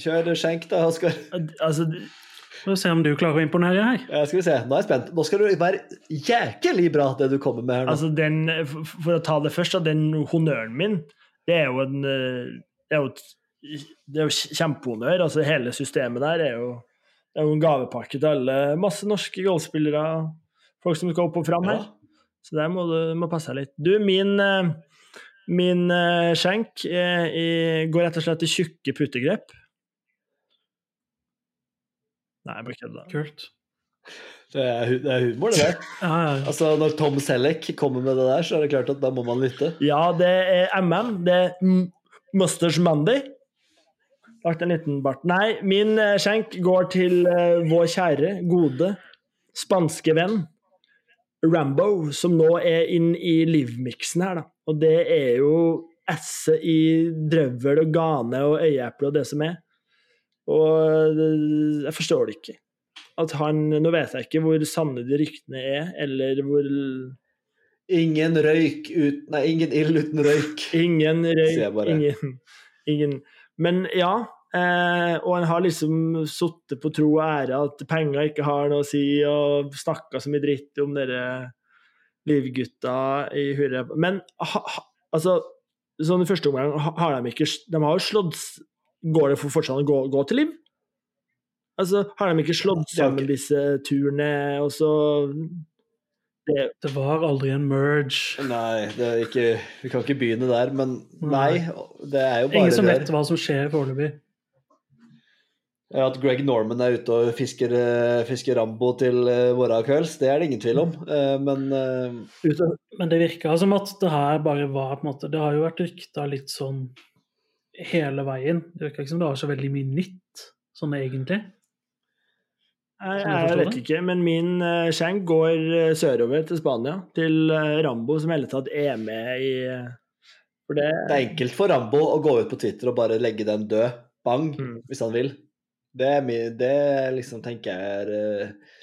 Kjør skjenk, da, Oskar. Altså, Vi får se om du klarer å imponere her. Ja, skal vi se. Nå er jeg spent. Nå skal du være jækelig bra, det du kommer med her nå. altså den, for, å ta det først, den honnøren min, det er jo en eh, Det er jo, et- det er jo kjempehonnør. Altså, hele systemet der er jo, det er jo en gavepakke til alle. Masse norske golfspillere, folk som skal opp og fram her. Ja. Så der må du må passe deg litt. Du, min, eh, min eh, skjenk eh, i, går rett og slett til tjukke puttegrep. Nei, jeg bare kødder. Kult. Det er, det er humor, det der. Ja, ja. Altså, Når Tom Selleck kommer med det der, så er det klart at da må man lytte. Ja, det er MM. Det er Musters Monday. Lagt en liten bart. Nei, min skjenk går til vår kjære, gode, spanske venn Rambo, som nå er inn i livmiksen her, da. Og det er jo esse i drøvel og gane og øyeeple og det som er. Og eh, jeg forstår det ikke. At han Nå vet jeg ikke hvor sanne de ryktene er, eller hvor Ingen røyk uten nei, ingen ild uten røyk. Ingen røyk, ingen, ingen Men ja. Eh, og han har liksom sittet på tro og ære at penger ikke har noe å si, og snakka så mye dritt om dere livgutta i Hurra. Men ha, ha, altså Sånn i første omgang har de ikke De har jo slått Går det for fortsatt å gå, gå til Liv? Altså, har de ikke slått sammen disse turene, og så det, Det var aldri en merge. Nei, det er ikke, vi kan ikke begynne der, men nei. Det er jo bare Ingen som vet hva som skjer foreløpig. Ja, At Greg Norman er ute og fisker, eh, fisker Rambo til eh, morgen kvelds, det er det ingen tvil om. Eh, Men eh, Men det virka som at det her bare var på en måte Det har jo vært rykta litt sånn hele veien. Det virka ikke som det var så veldig mye nytt sånn egentlig. Jeg, jeg vet ikke, men min uh, skjenk går eh, sørover til Spania, til eh, Rambo, som i hele tatt er med i eh, For det det er enkelt for Rambo å gå ut på Twitter og bare legge den død. Bang, Mm. hvis han vil. Det, er mye, det liksom tenker jeg er eh,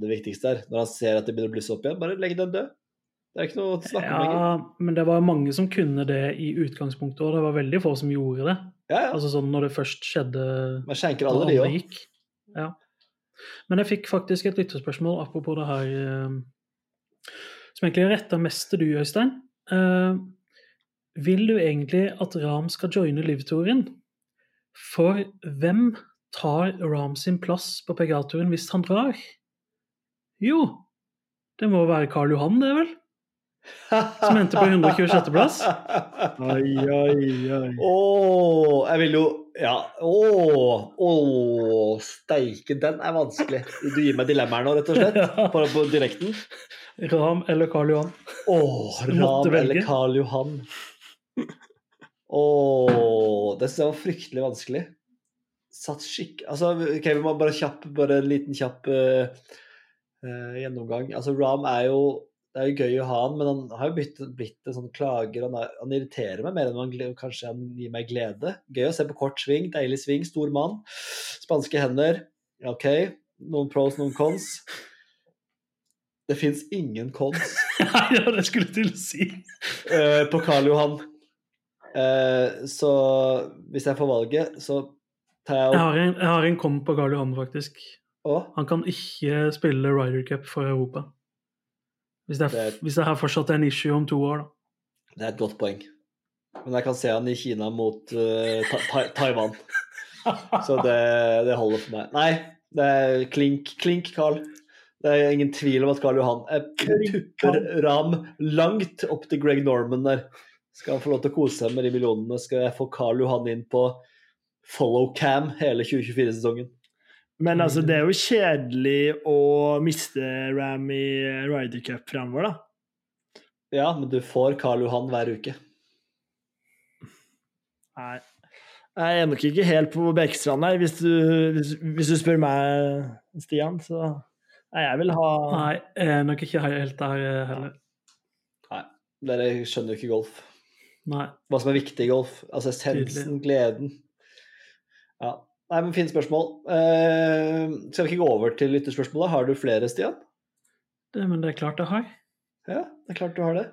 det viktigste her. Når han ser at det begynner å blusse opp igjen, bare legg den død. Det er ikke noe å snakke om lenger. Ja, men det var mange som kunne det i utgangspunktet, og det var veldig få som gjorde det. Ja, ja. Altså sånn når det først skjedde Man skjenker alle de òg. Ja. Men jeg fikk faktisk et lytterspørsmål apropos det her eh, Som egentlig er retta mest til du, Øystein. Uh, vil du egentlig at Ram skal joine Liv-touren? For hvem tar Ram sin plass på PGA-turen hvis han drar? Jo, det må være Karl Johan, det, vel? Som endte på 126. plass. Oi, oi, oi. Åh, jeg vil jo Ja. Åh, åh, steike, den er vanskelig. Du gir meg dilemmaer nå, rett og slett, på, på direkten. Ram eller Karl Johan? Åh, Ram eller. Karl Johan. Åh, det syns jeg var fryktelig vanskelig. Satt skikk... Altså, ok, vi må bare kjapp, bare en liten kjapp uh, uh, gjennomgang. Altså, Ram er jo det er jo gøy å ha han, men han har jo blitt, blitt en sånn klager. Han, er, han irriterer meg mer enn han, kanskje han gir meg glede. Gøy å se på kort sving, deilig sving, stor mann. Spanske hender. OK. Noen pros, noen cons. Det fins ingen cons ja, det skulle til å si. uh, på Karl Johan. Uh, så hvis jeg får valget, så jeg har en, jeg har en kom på Karl Johan, faktisk. Å, Han kan ikke spille Ryder Cup for Europa. Hvis det, er, Det er- hvis det her fortsatt er en issue om to år, da. Det er et godt poeng. Men jeg kan se han i Kina mot uh, ta ta Taiwan. Så det, det holder for meg. Nei, det er klink, klink, Carl. Det er ingen tvil om at Karl Johan Jeg tupper Ram langt opp til Greg Norman der. Skal han få lov til å kose seg med de millionene, skal jeg få Karl Johan inn på follow cam hele 2024-sesongen. Men altså, det er jo kjedelig å miste Ram i Ryder Cup fremover, da. Ja, men du får Karl Johan hver uke. Nei. Jeg er nok ikke helt på Bekkstrand her, hvis du, hvis, hvis du spør meg, Stian. Så Nei, jeg vil ha Nei, jeg er nok ikke helt der heller. Nei, dere skjønner jo ikke golf. Nei. Hva som er viktig i golf. Altså essensen, gleden. Ja. Nei, men fine spørsmål. Uh, skal vi ikke gå over til lytterspørsmålet? Har du flere, Stian? Det, men det er klart jeg har. Ja, det er klart du har det.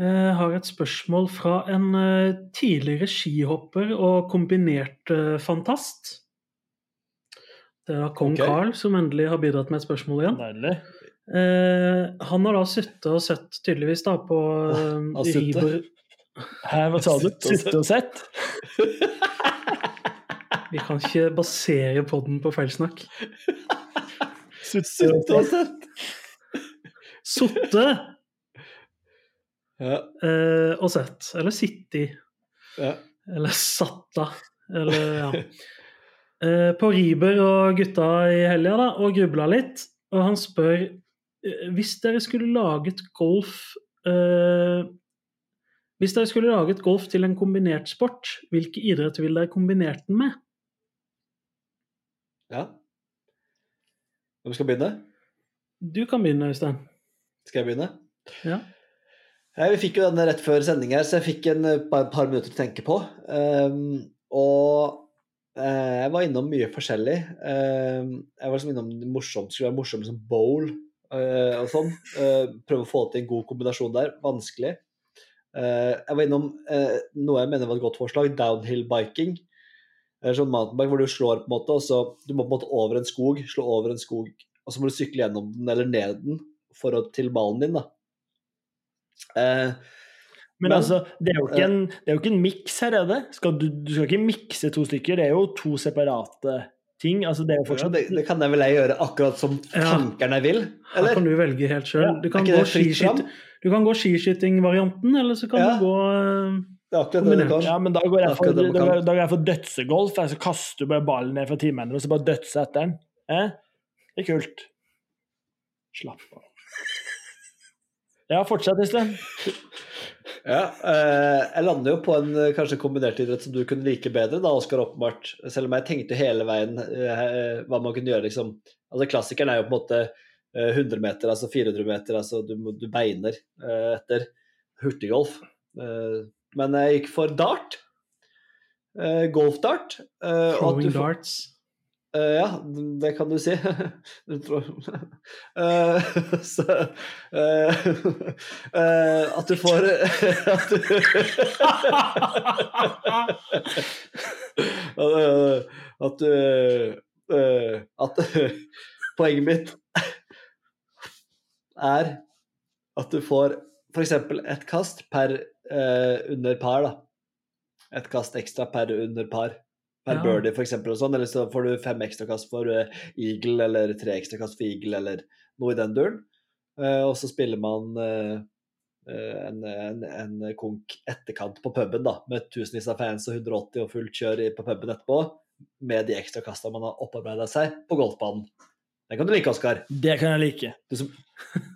Jeg har et spørsmål fra en eh, tidligere skihopper og kombinert eh, fantast. Det er da kong okay. Carl som endelig har bidratt med et spørsmål igjen. Deilig. Eh, han har da sittet og sett tydeligvis da på eh, Hæ, hva sa du? Sittet og Sitte og sett? Vi kan ikke basere podden på feilsnakk. Sutte og sett. Sotte Ja, eh, og sett. Eller sitti. ja. Eller satta. Eller ja. Eh, på Riber og gutta i helga da, og grubla litt. Og han spør eh, hvis dere skulle laget golf eh, Hvis dere skulle laget golf til en kombinert sport, hvilke idretter ville dere kombinert den med? Ja. Hvem skal begynne? Du kan begynne, Øystein. Skal jeg begynne? Ja. Jeg, vi fikk jo denne rett før sending her, så jeg fikk en eh, par, par minutter å tenke på. Um, og uh, jeg var innom mye forskjellig. Um, jeg var liksom innom det morsomt, skulle være morsomt som bowl uh, og sånn. Uh, prøve å få til en god kombinasjon der. Vanskelig. Jeg var innom noe jeg mener var et godt forslag, downhill biking. Eller sånn mountainbike hvor du slår på en måte, og så du må på en måte over en skog, slå over en skog, og så må du sykle gjennom den eller ned den for å, til ballen din, da. Eh, Men, Men- altså, det er jo ikke en, det miks her, er det? Skal du, du skal ikke mikse to stykker, det er jo to separate ting. Altså, det er jo Ja, fortsatt det, det kan jeg vel jeg gjøre akkurat som tankerne vil? Eller? Her kan du velge helt sjøl. Ja, du, skiskyt- du kan gå skiskyting-varianten, eller så kan Ja. du gå eh, Det er akkurat det du kan. Ja, men da går jeg for, da, da går jeg for dødsegolf. Jeg, så kaster du bare ballen ned fra timene og så bare dødser etter den. Eh? Det er kult. Slapp av. Ja, fortsett, Øystein. Ja, eh, jeg lander jo på en eh, kanskje kombinert idrett som du kunne like bedre, da, Oskar, åpenbart. Selv om jeg tenkte hele veien eh, hva man kunne gjøre, liksom. Altså, klassikeren er jo på en måte eh, 100 meter, altså 400 meter, altså du, du beiner eh, etter hurtiggolf. Eh, men jeg gikk for dart. Uh, golfdart. Uh, throwing darts. Uh, ja, det kan du si. Du tror uh, så uh, At du får At du At du At Poenget mitt er at du får f.eks. ett kast per eh, under par, da. Et kast ekstra per under par. Per Ja. birdie, f.eks. og sånn. Eller så får du fem ekstra kast for eh, eagle, eller tre ekstra kast for eagle, eller noe i den duren. Eh, og så spiller man eh, eh, en, en, en konk etterkant på puben, da, med tusenvis av fans og 180 og fullt kjør på puben etterpå, med de ekstra kasta man har opparbeida seg på golfbanen. Den kan du like, Oskar. Det kan jeg like. Du som,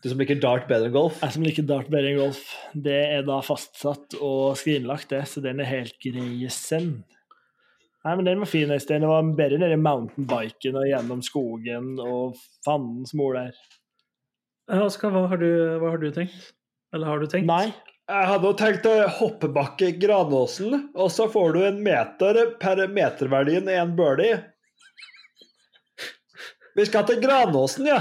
du som liker dart bedre enn golf. Jeg som liker dart bedre enn golf. Det er da fastsatt og skrinlagt, det, så den er helt greisen. Nei, men den var fin, Øystein. Det var bedre enn den mountainbiken og gjennom skogen og fandens mor der. Ja, Oskar, hva, har du- hva har du tenkt? Eller har du tenkt? Nei. Jeg hadde jo tenkt hoppebakke Granåsen, og så får du en meter per meterverdien i en birdie. Vi skal til Granåsen, ja!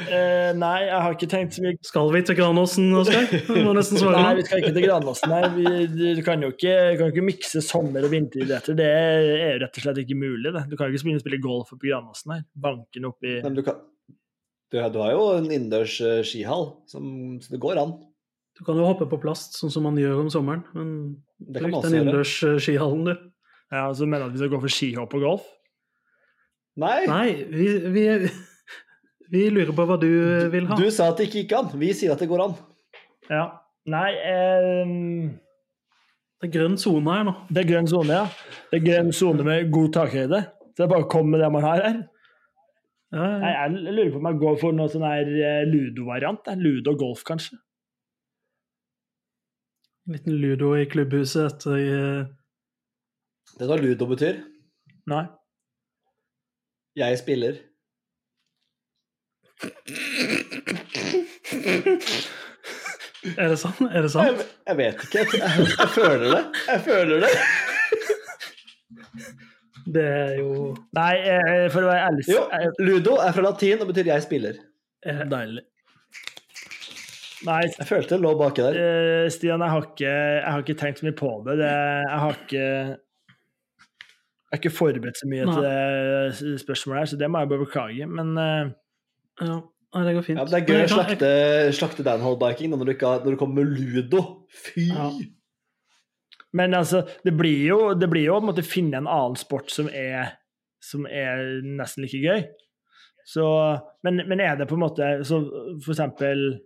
Uh, nei, jeg har ikke tenkt så mye Skal vi til Granåsen, Oskar? Nei, vi skal ikke til Granåsen. Nei. Vi, du kan jo ikke, kan ikke mikse sommer- og vinteridretter. Det er jo rett og slett ikke mulig. Det. Du kan jo ikke spille, spille golf på Granåsen her. Banken oppi Men du, kan, du, du har jo en innendørs eh, skihall, som, så det går an. Du kan jo hoppe på plast, sånn som man gjør om sommeren. Men Det kan man bruk den innendørs eh, skihallen, du. Ja, så mener du at vi skal gå for skihopp og golf? Nei, Nei, vi, vi, vi lurer på hva du vil ha. du sa at det ikke gikk an. Vi sier at det går an. Ja. Nei eh, Det er grønn sone her nå. Det er grønn sone, ja. Det er grønn sone med god takhøyde. Så det er bare å komme med det man har her. Ja, ja, Nei, jeg lurer på om jeg går for noe sånn her eh, ludo-variant. Ludo og golf, kanskje. En liten ludo i klubbhuset etter Det er hva ludo betyr. Nei. Jeg spiller. Er det sant? Er det Jeg, sant? jeg vet ikke. Jeg, jeg, jeg føler det. Jeg føler det. Det er jo Nei, eh, for å være ærlig Jo, ludo er fra latin og betyr 'jeg spiller'. eh, Deilig. Nei, Jeg følte det lå baki der. eh, Stian, jeg har, ikke, jeg har ikke tenkt så mye på det. det jeg har ikke jeg har ikke forberedt så mye til det spørsmålet her, så det må jeg bare beklage. Men uh... Ja, det går fint. Ja, det er gøy å å jeg slakte, Danhold downhole-biking når, du ikke- når du kommer med ludo. Fy! Ja. Men altså, det blir jo, det blir jo å måtte finne en annen sport som er, som er nesten like gøy. Så, men, men er det på en måte så For eksempel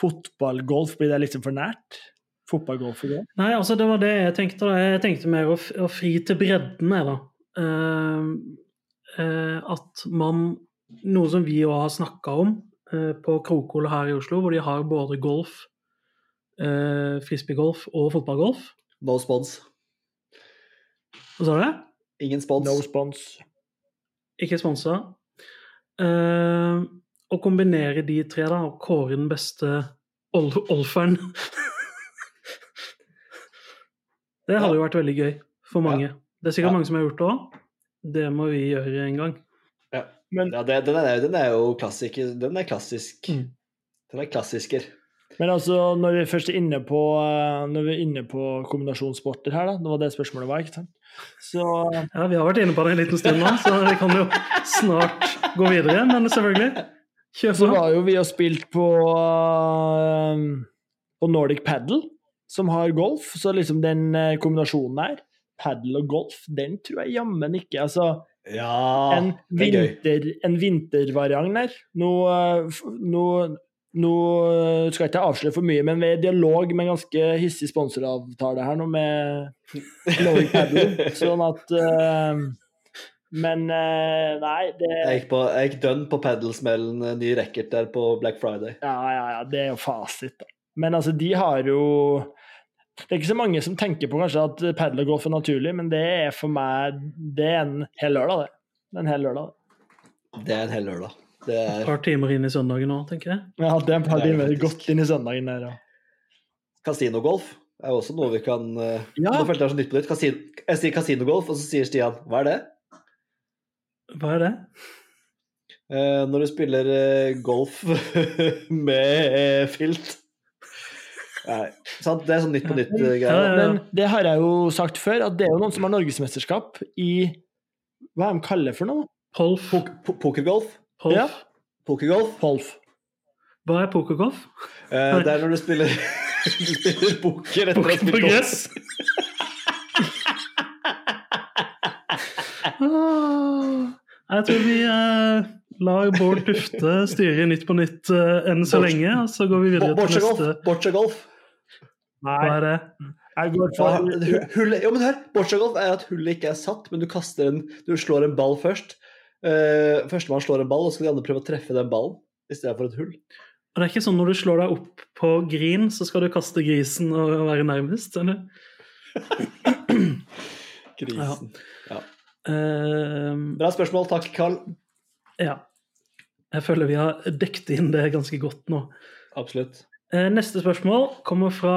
fotball-golf, blir det liksom for nært? Fotball-golf og golf? Nei, altså det var det jeg tenkte. da. Jeg tenkte mer å, å fri til bredden, jeg, da. Uh, uh, at man Noe som vi òg har snakka om uh, på Krokol her i Oslo, hvor de har både golf, uh, frisbeegolf og fotballgolf. No spons. Hva sa du? Ingen spons. No spons. Ikke sponsa. Å kombinere de tre da, og kåre den beste olferen Det hadde jo vært veldig gøy for mange. Det er sikkert Ja. mange som har gjort det òg. Det må vi gjøre en gang. Ja. Men, Ja, det, den, er, den er jo klassiker. Den er klassisk. Mm. Den er klassisker. men altså, når vi først er inne på, eh, når vi er inne på kombinasjonssporter her, da, det var det spørsmålet var, ikke sant? Så Ja, Vi har vært inne på det en liten stund nå, så vi kan jo snart gå videre. Men selvfølgelig, kjør Så var jo vi og spilt på, eh, på Nordic Paddle som har golf, så liksom den eh, kombinasjonen der, padel og golf, den tror jeg jammen ikke Altså, Ja, en, er vinter, en vintervariant der. Nå, eh, nå, nå eh, skal jeg ikke avsløre for mye, men vi er i dialog med en ganske hissig sponsoravtale her nå med Norway Paddle, sånn at uh, Men nei, det Jeg gikk, på, jeg gikk dønn på padelsmellen, ny racket der på Black Friday. Ja, ja, ja, det er jo fasit, da. Men altså, de har jo Det er ikke så mange som tenker på kanskje at padel og golf er naturlig, men det er for meg Det er en hel lørdag, det. Det er en hel lørdag. det. Er en hel lørdag. Det Et er par timer inn i søndagen nå, tenker jeg. Ja, det er et par er timer godt inn i søndagen der, ja. Kasinogolf er også noe vi kan eh, Ja. Nå følte jeg så nytt på nytt. Kasin, jeg sier kasinogolf, og så sier Stian hva er det? Hva er det? Eh, når du spiller eh, golf med filt. Nei, sant? Det er sånn Nytt på nytt-greier. ja. Men det har jeg jo sagt før, at det er jo noen som har norgesmesterskap i Hva er de kaller for noe? Polf. Po- Pokergolf. Polf. Ja. Pokergolf. Polf. Hva er pokergolf? Eh, det er når du spiller Du spiller poker etter å ha spilt golf. Ah, Jeg tror vi eh, lar Bård Tufte styre Nytt på nytt eh, enn så Borch lenge, og så går vi videre til neste. Boccia-golf. Nei, Bare, det? jeg går For Ja, hu- hullet- Jo, men hør! Boccia-golf er at hullet ikke er satt, men du kaster en Du slår en ball først. Uh, Førstemann slår en ball, og så skal de andre prøve å treffe den ballen i stedet for et hull. Og det er ikke sånn når du slår deg opp på grin, så skal du kaste grisen og være nærmest, eller? Grisen. Eh, Bra spørsmål. Takk, Carl. ja. Jeg føler vi har dekket inn det ganske godt nå. Absolutt. Eh, Neste spørsmål kommer fra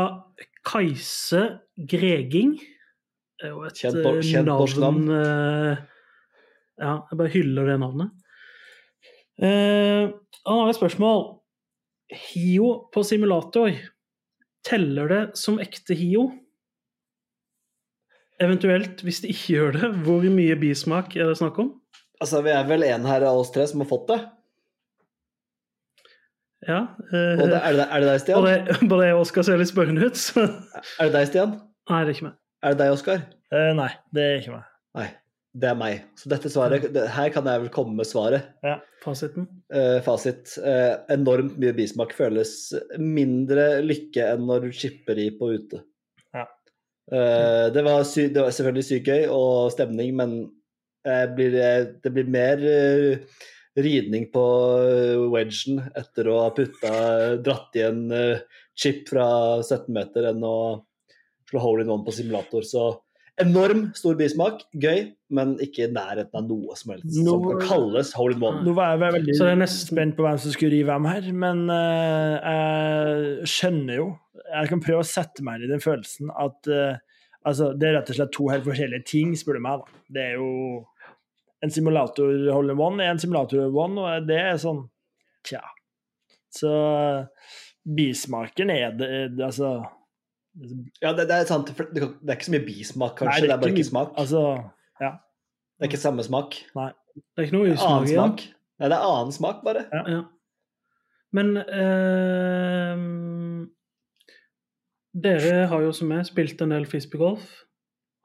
Kajse Greging. Det er jo et Kjent eh, kjent norsk navn. eh, Ja, jeg bare hyller det navnet. Han har et spørsmål. Hio på simulator, teller det som ekte Hio? Eventuelt, hvis det ikke gjør det, hvor mye bismak er det snakk om? Altså, vi er vel en her av oss tre som har fått det. Ja. eh, Og det, er, det, er det deg, Stian? Både jeg og Oskar ser litt spørrende ut. Så. Er det deg, Stian? Nei, det er ikke meg. Er det deg, Oskar? Eh, Nei, det er ikke meg. Nei, det er meg. Så dette svaret, det, her kan jeg vel komme med svaret. Ja, Fasiten. Eh, fasit. Eh, enormt mye bismak føles mindre lykke enn når du chipper i på ute. Ja. Eh, det, var sy det var selvfølgelig sykt gøy og stemning, men eh, blir, det- blir mer eh, ridning på eh, wedgen etter å ha putta dratt i en eh, chip fra 17 meter enn å slå hole in one på simulator. Så enorm stor bismak, gøy, men ikke i nærheten av noe som helst som kan kalles hole in one. Nå var jeg veldig Så jeg er nesten- spent på hvem som skulle rive hvem her, men uh, jeg skjønner jo Jeg kan prøve å sette meg inn i den følelsen at uh, altså, det er rett og slett to helt forskjellige ting, spør du meg. da. Det er jo En simulator hole in one er en simulator hole in one, og det er sånn Tja. Så bismaken er det, det altså Ja, det, det er sant. for Det, det er ikke så mye bismak, kanskje. Nei, det, er bare mye- ikke smak. Altså, det er ikke samme smak. Det er ikke noe usmak igjen. smak. Nei, det er annen smak, bare. Ja. Men eh, dere har jo som meg spilt en del frisbeegolf.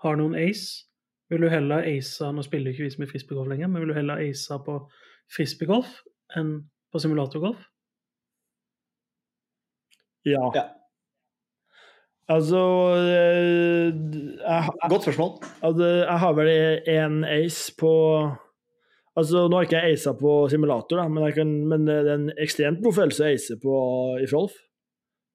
Har noen ace. Vil du heller ace Nå spiller ikke vi så mye frisbeegolf lenger, men vil du heller ace på frisbeegolf enn på simulatorgolf? ja. Ja. Altså eh, jeg, Godt spørsmål. Altså, jeg har vel én ace på Altså, Nå har ikke jeg aisa på simulator, da, men, jeg kan, men det er en ekstremt god følelse å ace på i Frolf.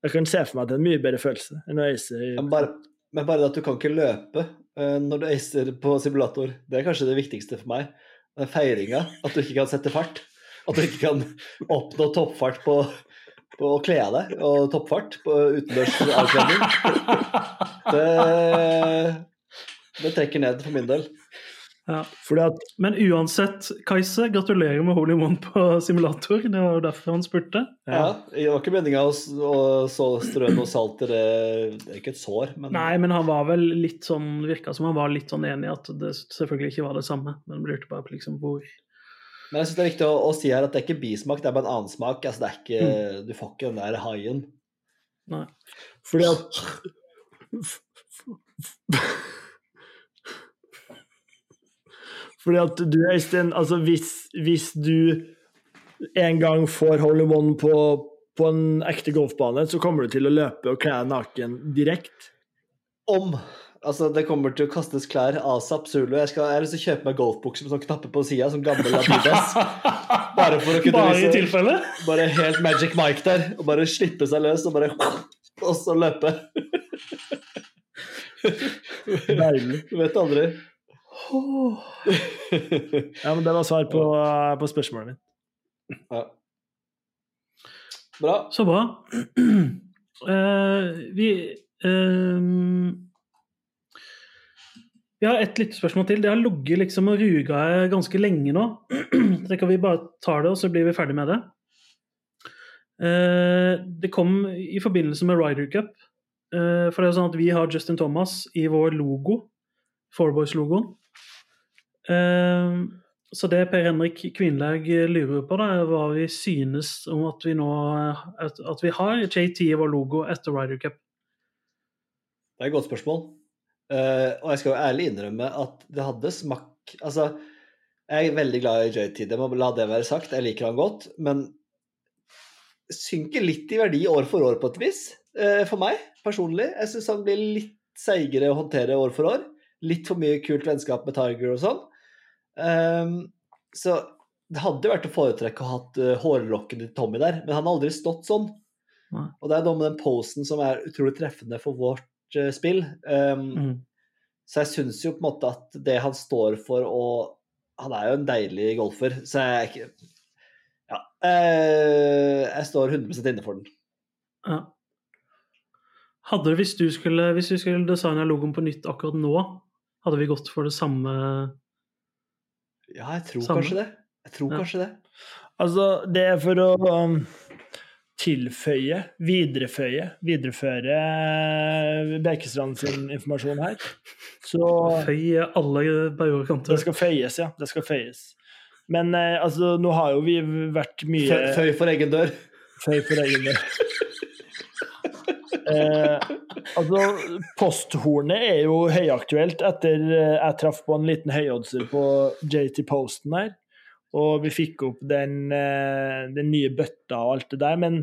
Jeg kan se for meg at det er en mye bedre følelse enn å ace i bare, men bare det at du kan ikke løpe eh, når du acer på simulator, det er kanskje det viktigste for meg. Den feiringa. At du ikke kan sette fart. At du ikke kan oppnå toppfart på, på å kle av deg, og toppfart på utendørs avkledning. Det, det trekker ned for min del. Ja. Fordi at Men uansett, Kajse, gratulerer med hole in one på simulator. Det var jo derfor han spurte. Ja, Det var ikke meninga å, å så strø noe salt i det Det er ikke et sår, men Nei, men han var vel litt sånn virka som han var litt sånn enig i at det selvfølgelig ikke var det samme. Men lurte bare på liksom hvor Men jeg synes det er viktig å, å si her at det er ikke bismak, det er bare en annen smak. Altså, det er ikke, Du får ikke den der haien. Nei. Fordi at Fordi at du, Øystein, altså hvis, hvis du en gang får hole in one på, på en ekte golfbane, så kommer du til å løpe og kle deg naken direkte. Om Altså, det kommer til å kastes klær asap zulu. Jeg, skal, jeg har lyst til å kjøpe meg golfbukse med sånn knapper på sida, som gammel Adidas. Bare for å kunne Bare i tilfelle? Bare helt Magic Mike der, og bare slippe seg løs og bare Og så løpe. Deilig. Du vet aldri. Ja, men det var svar på, på spørsmålet mitt. Ja. Bra. Så bra. Uh, vi uh, Vi har et lite spørsmål til. Det har ligget liksom og ruga ganske lenge nå. Kan vi bare ta det, og så blir vi ferdig med det. Uh, det kom i forbindelse med Ryder Cup. Eh, for det er sånn at vi har Justin Thomas i vår logo, Fourboys-logoen. Eh, så det Per Henrik Kvinlaug lurer på, da, er hva vi synes om at vi nå at vi har JT i vår logo etter Ryder Cup. Det er et godt spørsmål. Eh, og jeg skal jo ærlig innrømme at det hadde smak Altså, jeg er veldig glad i JT, det må la det være sagt. Jeg liker han godt. Men synker litt i verdi år for år på et vis, eh, for meg personlig. Jeg syns han blir litt seigere å håndtere år for år. Litt for mye kult vennskap med Tiger og sånn. Ehm, så det hadde vært å foretrekke å ha hatt uh, hårlokkene til Tommy der, men han har aldri stått sånn. Ja. Og det er noe med den posen som er utrolig treffende for vårt uh, spill. Um, Mm. Så jeg syns jo på en måte at det han står for, og Han er jo en deilig golfer, så jeg ikke Ja. Uh, jeg står 100% inne for den. Ja. Hadde du, hvis du skulle, hvis du skulle designa logoen på nytt akkurat nå, hadde vi gått for det samme Ja, jeg tror Samme. kanskje det. Jeg tror Ja. kanskje det. Altså, det er for å um, tilføye, videreføye, videreføre Bekestrand sin informasjon her. Så Føye alle baugekanter. det skal føyes, ja. Det skal føyes. Men eh, altså, nå har jo vi vært mye Føy for egen dør. Føy for egen dør. Eh, altså, posthornet er jo høyaktuelt etter eh, jeg traff på en liten høyoddser på JT Posten her. Og vi fikk opp den, eh, den nye bøtta og alt det der. Men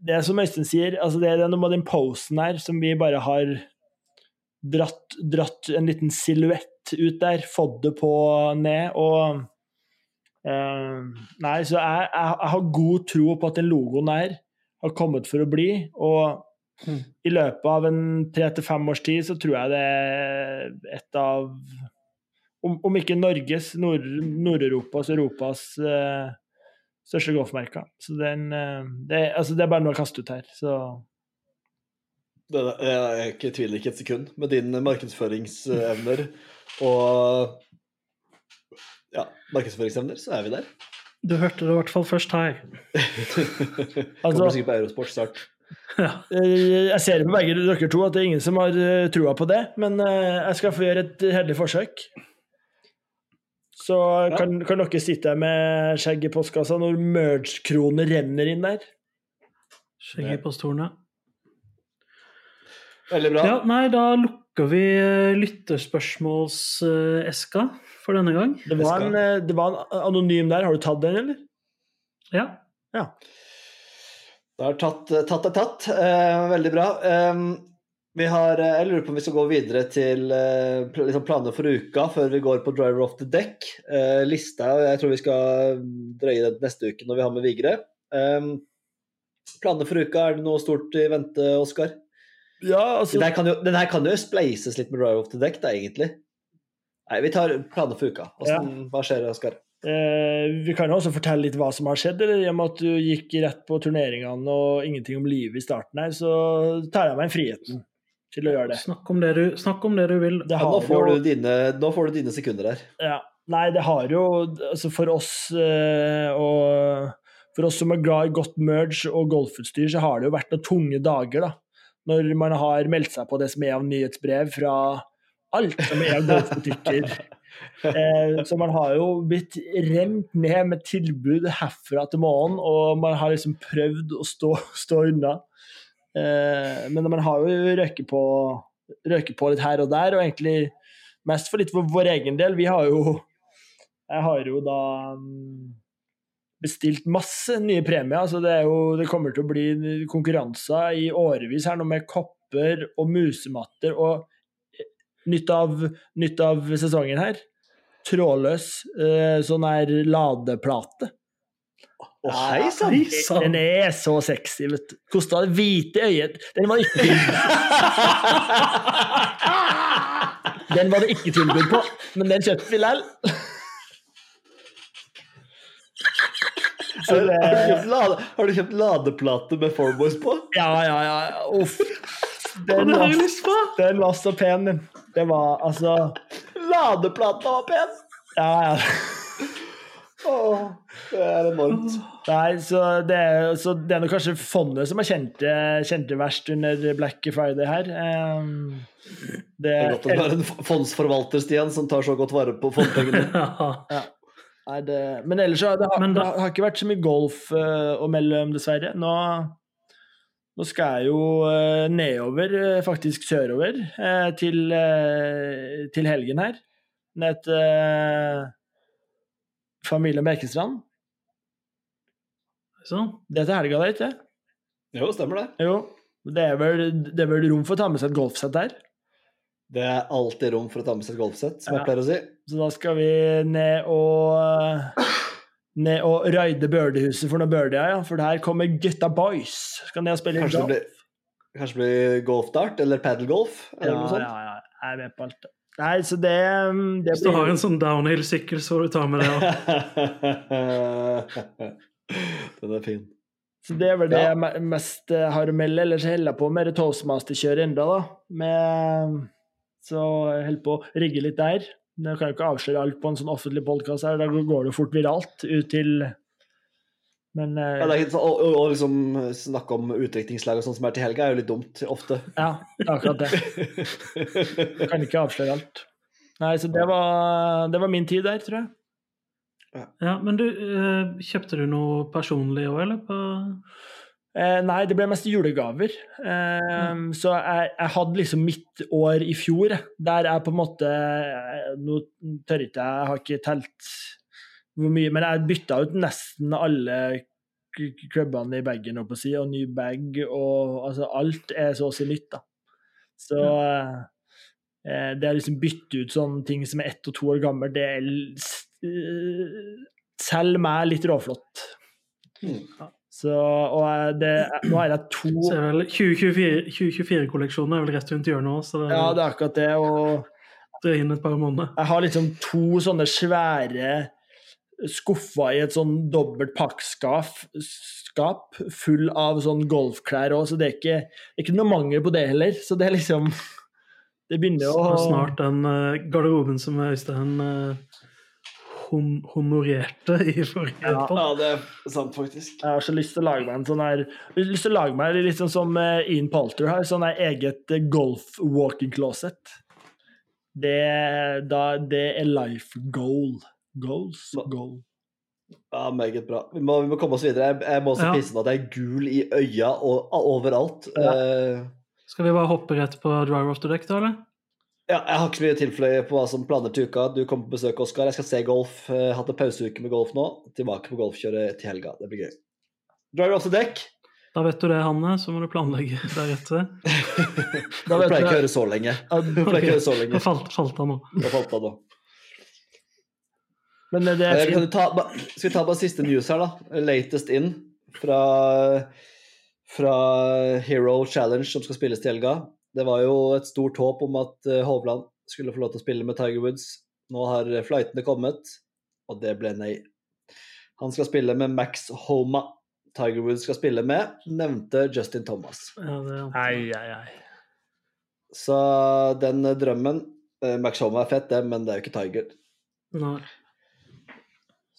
det er som Øystein sier, altså det er noe med den posen her som vi bare har dratt, dratt en liten silhuett ut der, fått det på ned. og Eh, nei, så jeg, jeg, jeg har god tro på at den logoen her har kommet for å bli. Og Mm. i løpet av en tre til fem års tid så tror jeg det er et av Om, om ikke Norges, Nord- Nord-Europas, Europas eh, største golfmerker. Så den eh, det, altså det er bare noe å kaste ut her. Så Det, jeg ikke tviler ikke et sekund. Med dine markedsføringsevner og ja, markedsføringsevner, så er vi der. Du hørte det i hvert fall først her. Altså- Kommer sikkert på Eurosport snart. Ja. eh, jeg ser på begge dere to at det er ingen som har eh, trua på det, men eh, jeg skal få gjøre et heldig forsøk. Så kan, kan dere sitte her med skjegg i postkassa når merge-kroner renner inn der? Skjegg i posthornet. Veldig bra. Ja, nei, da lukker vi lytterspørsmålseska for denne gang. Det var, en, det var en anonym der. Har du tatt den, eller? Ja. Ja. Det har tatt, tatt er tatt. Eh, veldig bra. Eh, vi har, eh, jeg lurer på om vi skal gå videre til eh, liksom planer for uka før vi går på Driver off the deck. Eh, lista jeg tror vi skal drøye den neste uke når vi har med Vigre. Planer for uka, er det noe stort i vente, Oskar? Ja, altså Den her kan jo, her kan jo spleises litt med Driver off the deck, da, egentlig. Nei, vi tar planer for uka. Hvordan, Hva skjer, Oskar? Eh, Vi kan jo også fortelle litt hva som har skjedd, eller i og med at du gikk rett på turneringene og ingenting om livet i starten her, så tar jeg meg friheten til å gjøre det. Snakk om det du, snakk om det du vil. Det Ja, nå, får jo du dine, nå får du dine sekunder her. Ja. Nei, det har jo altså For oss eh, og For oss som er glad i godt merge og golfutstyr, så har det jo vært noen tunge dager, da. Når man har meldt seg på det som er av nyhetsbrev fra alt som er av golfbutikker. Eh, så man har jo blitt rent ned med tilbud herfra til månen, og man har liksom prøvd å stå, stå unna. Eh, men man har jo røket på, røket på litt her og der, og egentlig mest for litt for vår egen del. Vi har jo Jeg har jo da mm, bestilt masse nye premier. så Det, jo, det kommer til å bli konkurranser i årevis her nå med kopper og musematter. Og nytt av, nytt av sesongen her trådløs eh, sånn her ladeplate. Å, oh! Hei sann! Den er så sexy, vet du. Kosta det hvite øyet Den var ikke Den var det ikke tilbud på, men den kjøpte vi likevel. Har, har du kjøpt ladeplate med Fourboys på? ja, ja, ja. Uff. Å, Den har var, jeg lyst på! den var så pen, den. Det var altså Ladeplata var pen! Ja, ja. Åh, det er enormt. Nei, så det, er- så det er nok kanskje fondet som har kjent det, verst under Black Friday her. Um, det, Det er godt at du har en fondsforvalter, Stian, som tar så godt vare på fondpengene. Ja. Nei, det, men ellers så det har det har ikke vært så mye golf uh, å melde om, dessverre. Nå, nå skal jeg jo eh, nedover, eh, faktisk sørover, eh, til, til helgen her. Ned til eh, familien Bekestrand. Sånn. Det er til helga, det, ikke Jo, stemmer det. Jo. Det er, vel, det er vel rom for å ta med seg et golfsett der. Det er alltid rom for å ta med seg et golfsett, som Ja. jeg pleier å si. Så da skal vi ned og Ned og raide Børdehuset for noe birdier, ja. For der kommer gutta boys. Skal ned og spille Kanskje det golf. blir, kanskje det blir golfdart eller paddlegolf? Eller Ja, noe sånt? ja, ja. Jeg er med på alt. det. Nei, så det, det Hvis du har en sånn downhill-sykkel, så får du ta med det òg. Den er fin. Så det er vel det Ja. jeg mest eh, har å melde. Ellers holder jeg på med det toastmaster-kjøret enda, da. Med, så jeg holder på å rigge litt der. Jeg kan jo ikke avsløre alt på en sånn offentlig podkast her, da går det jo fort viralt ut til Men eh, Ja, det er ikke sånn, å, å, liksom snakke om utdrikningslag og sånt som er til helga, er jo litt dumt ofte. ja, det er akkurat det. Kan ikke avsløre alt. Nei, så det var, det var min tid der, tror jeg. Ja, men du, eh, kjøpte du noe personlig òg, eller? På... Eh, nei, det ble mest julegaver. Eh, Så jeg, jeg hadde liksom mitt år i fjor, der jeg på en måte eh, Nå tør ikke jeg, jeg har ikke telt hvor mye, men jeg bytta ut nesten alle klubbene i bagen, holdt på å si, og ny bag, og altså alt er så å si nytt, da. Så eh, det å liksom bytte ut sånne ting som er ett og to år gammel, det er eh, Selv meg litt råflott. Mm. Så, og det, nå er det to 2024-kolleksjonen 2024 2024-kolleksjonen er vel rett rundt hjørnet òg, så det, Ja, det er akkurat det. Og det er inn et par måneder. jeg har liksom to sånne svære skuffer i et sånn dobbelt pakkskap full av sånn golfklær òg, så det er ikke, ikke noe mangel på det heller. Så det er liksom Det begynner å snart den eh, garderoben som Øystein uh, hon honorerte i forrige Ja. Ja, det er sant, faktisk. Jeg har så lyst til å lage meg en sånn her lyst til å lage meg litt sånn som eh, Ian Palter har, sånn her eget eh, golf walking closet. Det, da, det er life goal. Goals. Goal. Ja, Meget bra. Vi må, vi må komme oss videre. Jeg, jeg må også Ja. pisse på at jeg er gul i øya og overalt. Ja. Eh, Skal vi bare hoppe rett på driver off the deck, da, eller? Ja, jeg har ikke så mye å tilføye på hva som planer til uka. Du kommer på besøk, Oskar. Jeg skal se golf. Eh, hatt en pauseuke med golf nå. Tilbake på golfkjøret til helga. Det blir gøy. Driver også dekk. deck. Da vet du det, Hanne, så må du planlegge deretter. Da vet du pleier ikke å høre så lenge. Du Jeg pleier ikke å høre så Da lenge. falt, falt han nå. Da falt han nå. Men det Eh, er Kan fint. ta, skal vi ta bare siste news her, da? Latest in fra, fra Hero Challenge som skal spilles til helga. Det var jo et stort håp om at eh, Hovland skulle få lov til å spille med Tiger Woods. Nå har flightene kommet, og det ble nei. Han skal spille med Max Homa. Tiger Woods skal spille med nevnte Justin Thomas. Ja, ei, ei, ai. Så den drømmen eh, Max Homa er fett, det, men det er jo ikke Tiger. Nei.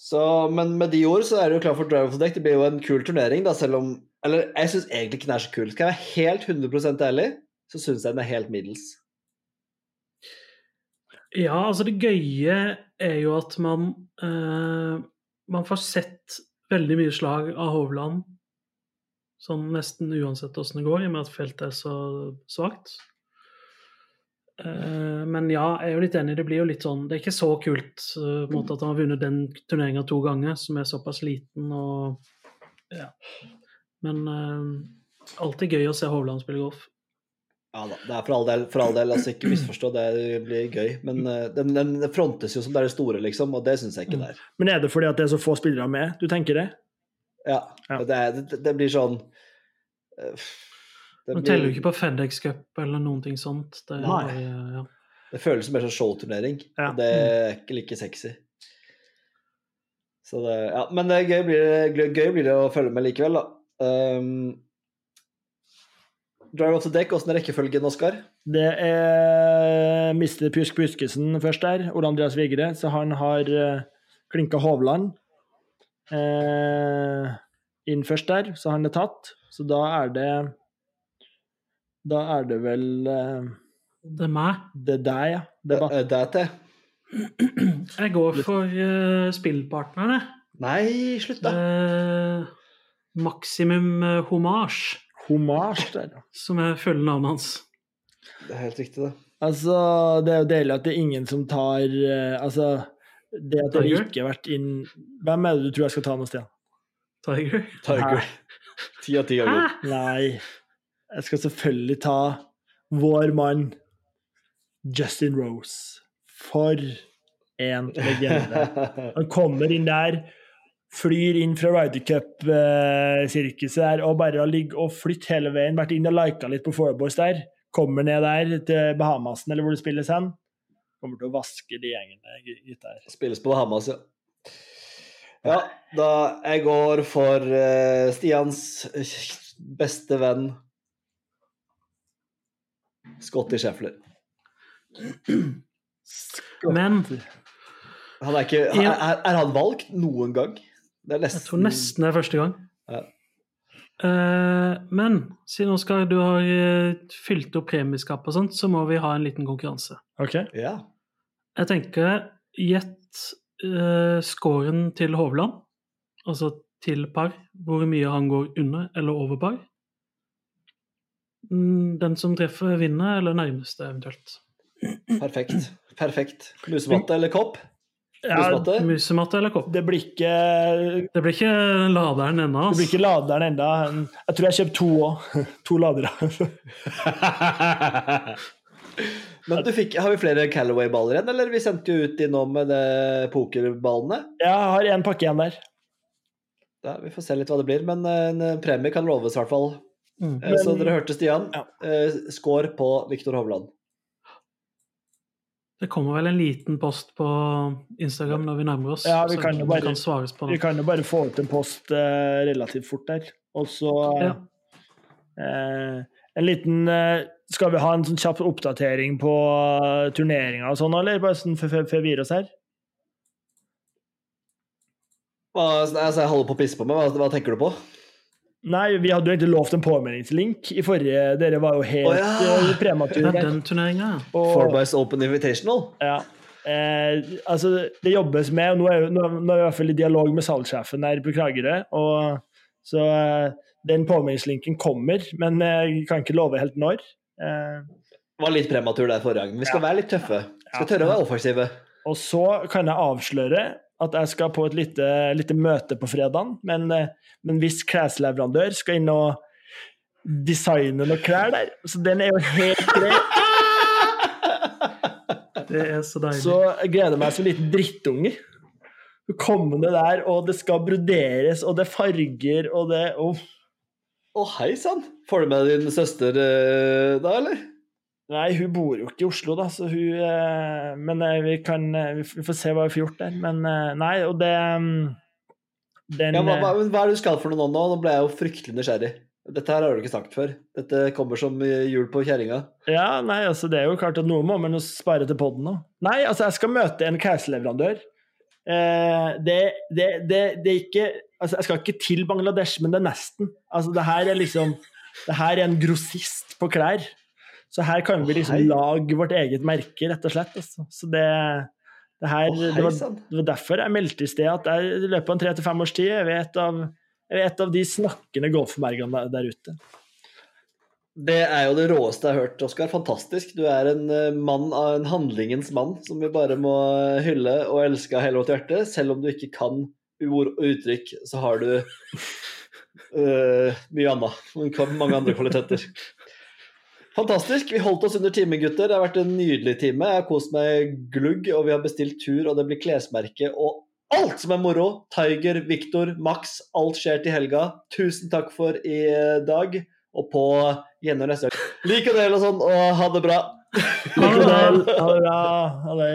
Så, men med de ord så er det jo klar for Drive of the Deck. Det blir jo en kul turnering, da, selv om Eller jeg syns egentlig ikke den er så kul. Skal jeg være helt 100 ærlig, så syns jeg den er helt middels. Ja, altså det gøye er jo at man eh, Man får sett veldig mye slag av Hovland sånn nesten uansett åssen det går, i og med at feltet er så svakt. Eh, Men ja, jeg er jo litt enig. Det blir jo litt sånn Det er ikke så kult eh, måte at han har vunnet den turneringa to ganger, som er såpass liten og Ja. Men eh, alltid gøy å se Hovland spille golf. Ja da, det er for all del, for all del altså ikke misforstå, det blir gøy. Men uh, den, den frontes jo som det er det store, liksom, og det syns jeg ikke det er. Men er det fordi at det er så få spillere med? Du tenker det? Ja, Ja. Det, det, det blir sånn uh, det, Man blir- teller jo ikke på FedEx Cup eller noen ting sånt. Det, Nei. bare, ja. det føles som mer sånn showturnering, Ja. og det er ikke like sexy. Så det, ja, men det er gøy, blir det, gøy- gøy blir det å følge med likevel, da. Um, Drive of the deck, åssen er rekkefølgen, Oskar? Det er Mr. Pjusk Pjuskesen først der, Ole Andreas Vigre. Så han har uh, klinka Hovland eh, inn først der, så han er tatt. Så da er det Da er det vel eh, Det er meg. det er deg, ja. Det er Eh, Det er til. Jeg går for uh, spillpartnerne. Nei, slutt, da. Uh, Maximum uh, Homage, hommage der. som er følger navnet hans. Det er helt riktig, det. Altså, det er jo deilig at det er ingen som tar eh, Altså, det at Tiger? ikke har vært inn Hvem er det du tror jeg skal ta nå, Stian? Tiger. Tiger. Ti av ti ganger. Nei. Jeg skal selvfølgelig ta vår mann Justin Rose. For en legende. Han kommer inn der, flyr inn fra Ryder Cup-sirkuset der og bare har ligget og flytt hele veien. Vært inn og lika litt på Fourboys der. Kommer ned der til Bahamasen, eller hvor det spilles hen. Kommer til å vaske de gjengene gutta her. Spilles på Bahamas, ja. Ja, da jeg går for uh, Stians beste venn Scotty Scheffler. Men Han er, ikke, er, er, er han valgt noen gang? Det er jeg tror nesten det er første gang. Ja. Uh, men siden Oskar, du har uh, fylt opp premieskap og sånt, så må vi ha en liten konkurranse. OK? Ja. Jeg tenker gjett uh, scoren til Hovland, altså til par. Hvor mye han går under eller over par. Mm, Den som treffer, vinner, eller nærmeste eventuelt. Perfekt. Perfekt. Musematte eller kopp? Ja, Musematte? Musematte eller kopp? det blir ikke Det blir ikke laderen ennå. Det blir Altså. ikke laderen enda. Jeg tror jeg kjøpte to òg. To ladere. Men du fikk, har vi flere Callaway-baller igjen, eller? Vi sendte jo ut de nå med pokerballene? pokerballene. Jeg har én pakke igjen der. Da, vi får se litt hva det blir, men eh, en premie kan loves i hvert fall. Mm. Eh, Så dere hørte Stian. Ja. Eh, Score på Viktor Hovland. Det kommer vel en liten post på Instagram når vi nærmer oss. Ja, vi kan jo bare- kan svares på Vi kan jo bare få ut en post eh, relativt fort der. Og så Ja. eh, en liten eh, Skal vi ha en sånn kjapp oppdatering på uh, turneringa og sånn, eller? Bare sånn før vi gir oss her? Hva, altså, jeg holder på å pisse på meg. Hva, hva tenker du på? Nei, vi hadde jo egentlig lovt en påmeldingslink i forrige Dere var jo helt oh, ja. uh, premature. Ja, den turneringa. Fourboys Open Invitational? Ja. Eh, altså, det jobbes med, og nå er, nå, nå er vi i hvert fall i dialog med salgssjefen her på Kragerø. og Så eh, den påmeldingslinken kommer, men jeg kan ikke love helt når. Eh, Var litt prematur der forrige gang. Vi skal Ja. være litt tøffe. Skal Ja. tørre å være offensive. og så kan jeg avsløre at jeg skal på et lite, lite møte på fredagen, men, eh, men hvis klesleverandør skal inn og designe noen klær der, så den er jo helt grei. Det er så deilig. Så jeg gleder meg som en liten drittunge. Kommende der, og det skal broderes, og det er farger, og det oh. oh, hei sann! Får du med din søster eh, da, eller? Nei, hun bor jo ikke i Oslo, da, så hun eh, Men eh, vi kan eh, Vi får se hva vi får gjort der. Men nei, og det mm, Den Ja, hva, hva, er det du skal for noe nå? Nå ble jeg jo fryktelig nysgjerrig. Dette her har du ikke sagt før. Dette kommer som jul på kjerringa. Ja, nei, altså det er jo klart at noe må man jo spare til poden nå. Nei, altså jeg skal møte en klesleverandør. Eh, det, det, det, det er ikke Altså jeg skal ikke til Bangladesh, men det er nesten. Altså det her er liksom Det her er en grossist på klær. Så her kan vi liksom lage vårt eget merke, rett og slett. Altså. Så det, det her det var, det var derfor jeg meldte i sted at jeg i løpet av tre til fem års tid er vi et av, er et av de snakkende golfmerkene der, der ute. Det er jo det råeste jeg har hørt, Oskar. Fantastisk. Du er en eh, mann av en handlingens mann som vi bare må hylle og elske av hele vårt hjerte. Selv om du ikke kan ord og uttrykk, så har du uh, mye annet. Mange andre kvaliteter. Fantastisk. Vi holdt oss under timen, gutter. Det har vært en nydelig time. Jeg har kost meg glugg, og vi har bestilt tur, og det blir klesmerke og alt som er moro. Tiger, Victor, Max. Alt skjer til helga. Tusen takk for i dag, og på gjennom neste gang. Lik og del og sånn, og ha det bra. Ha det bra. Ha det.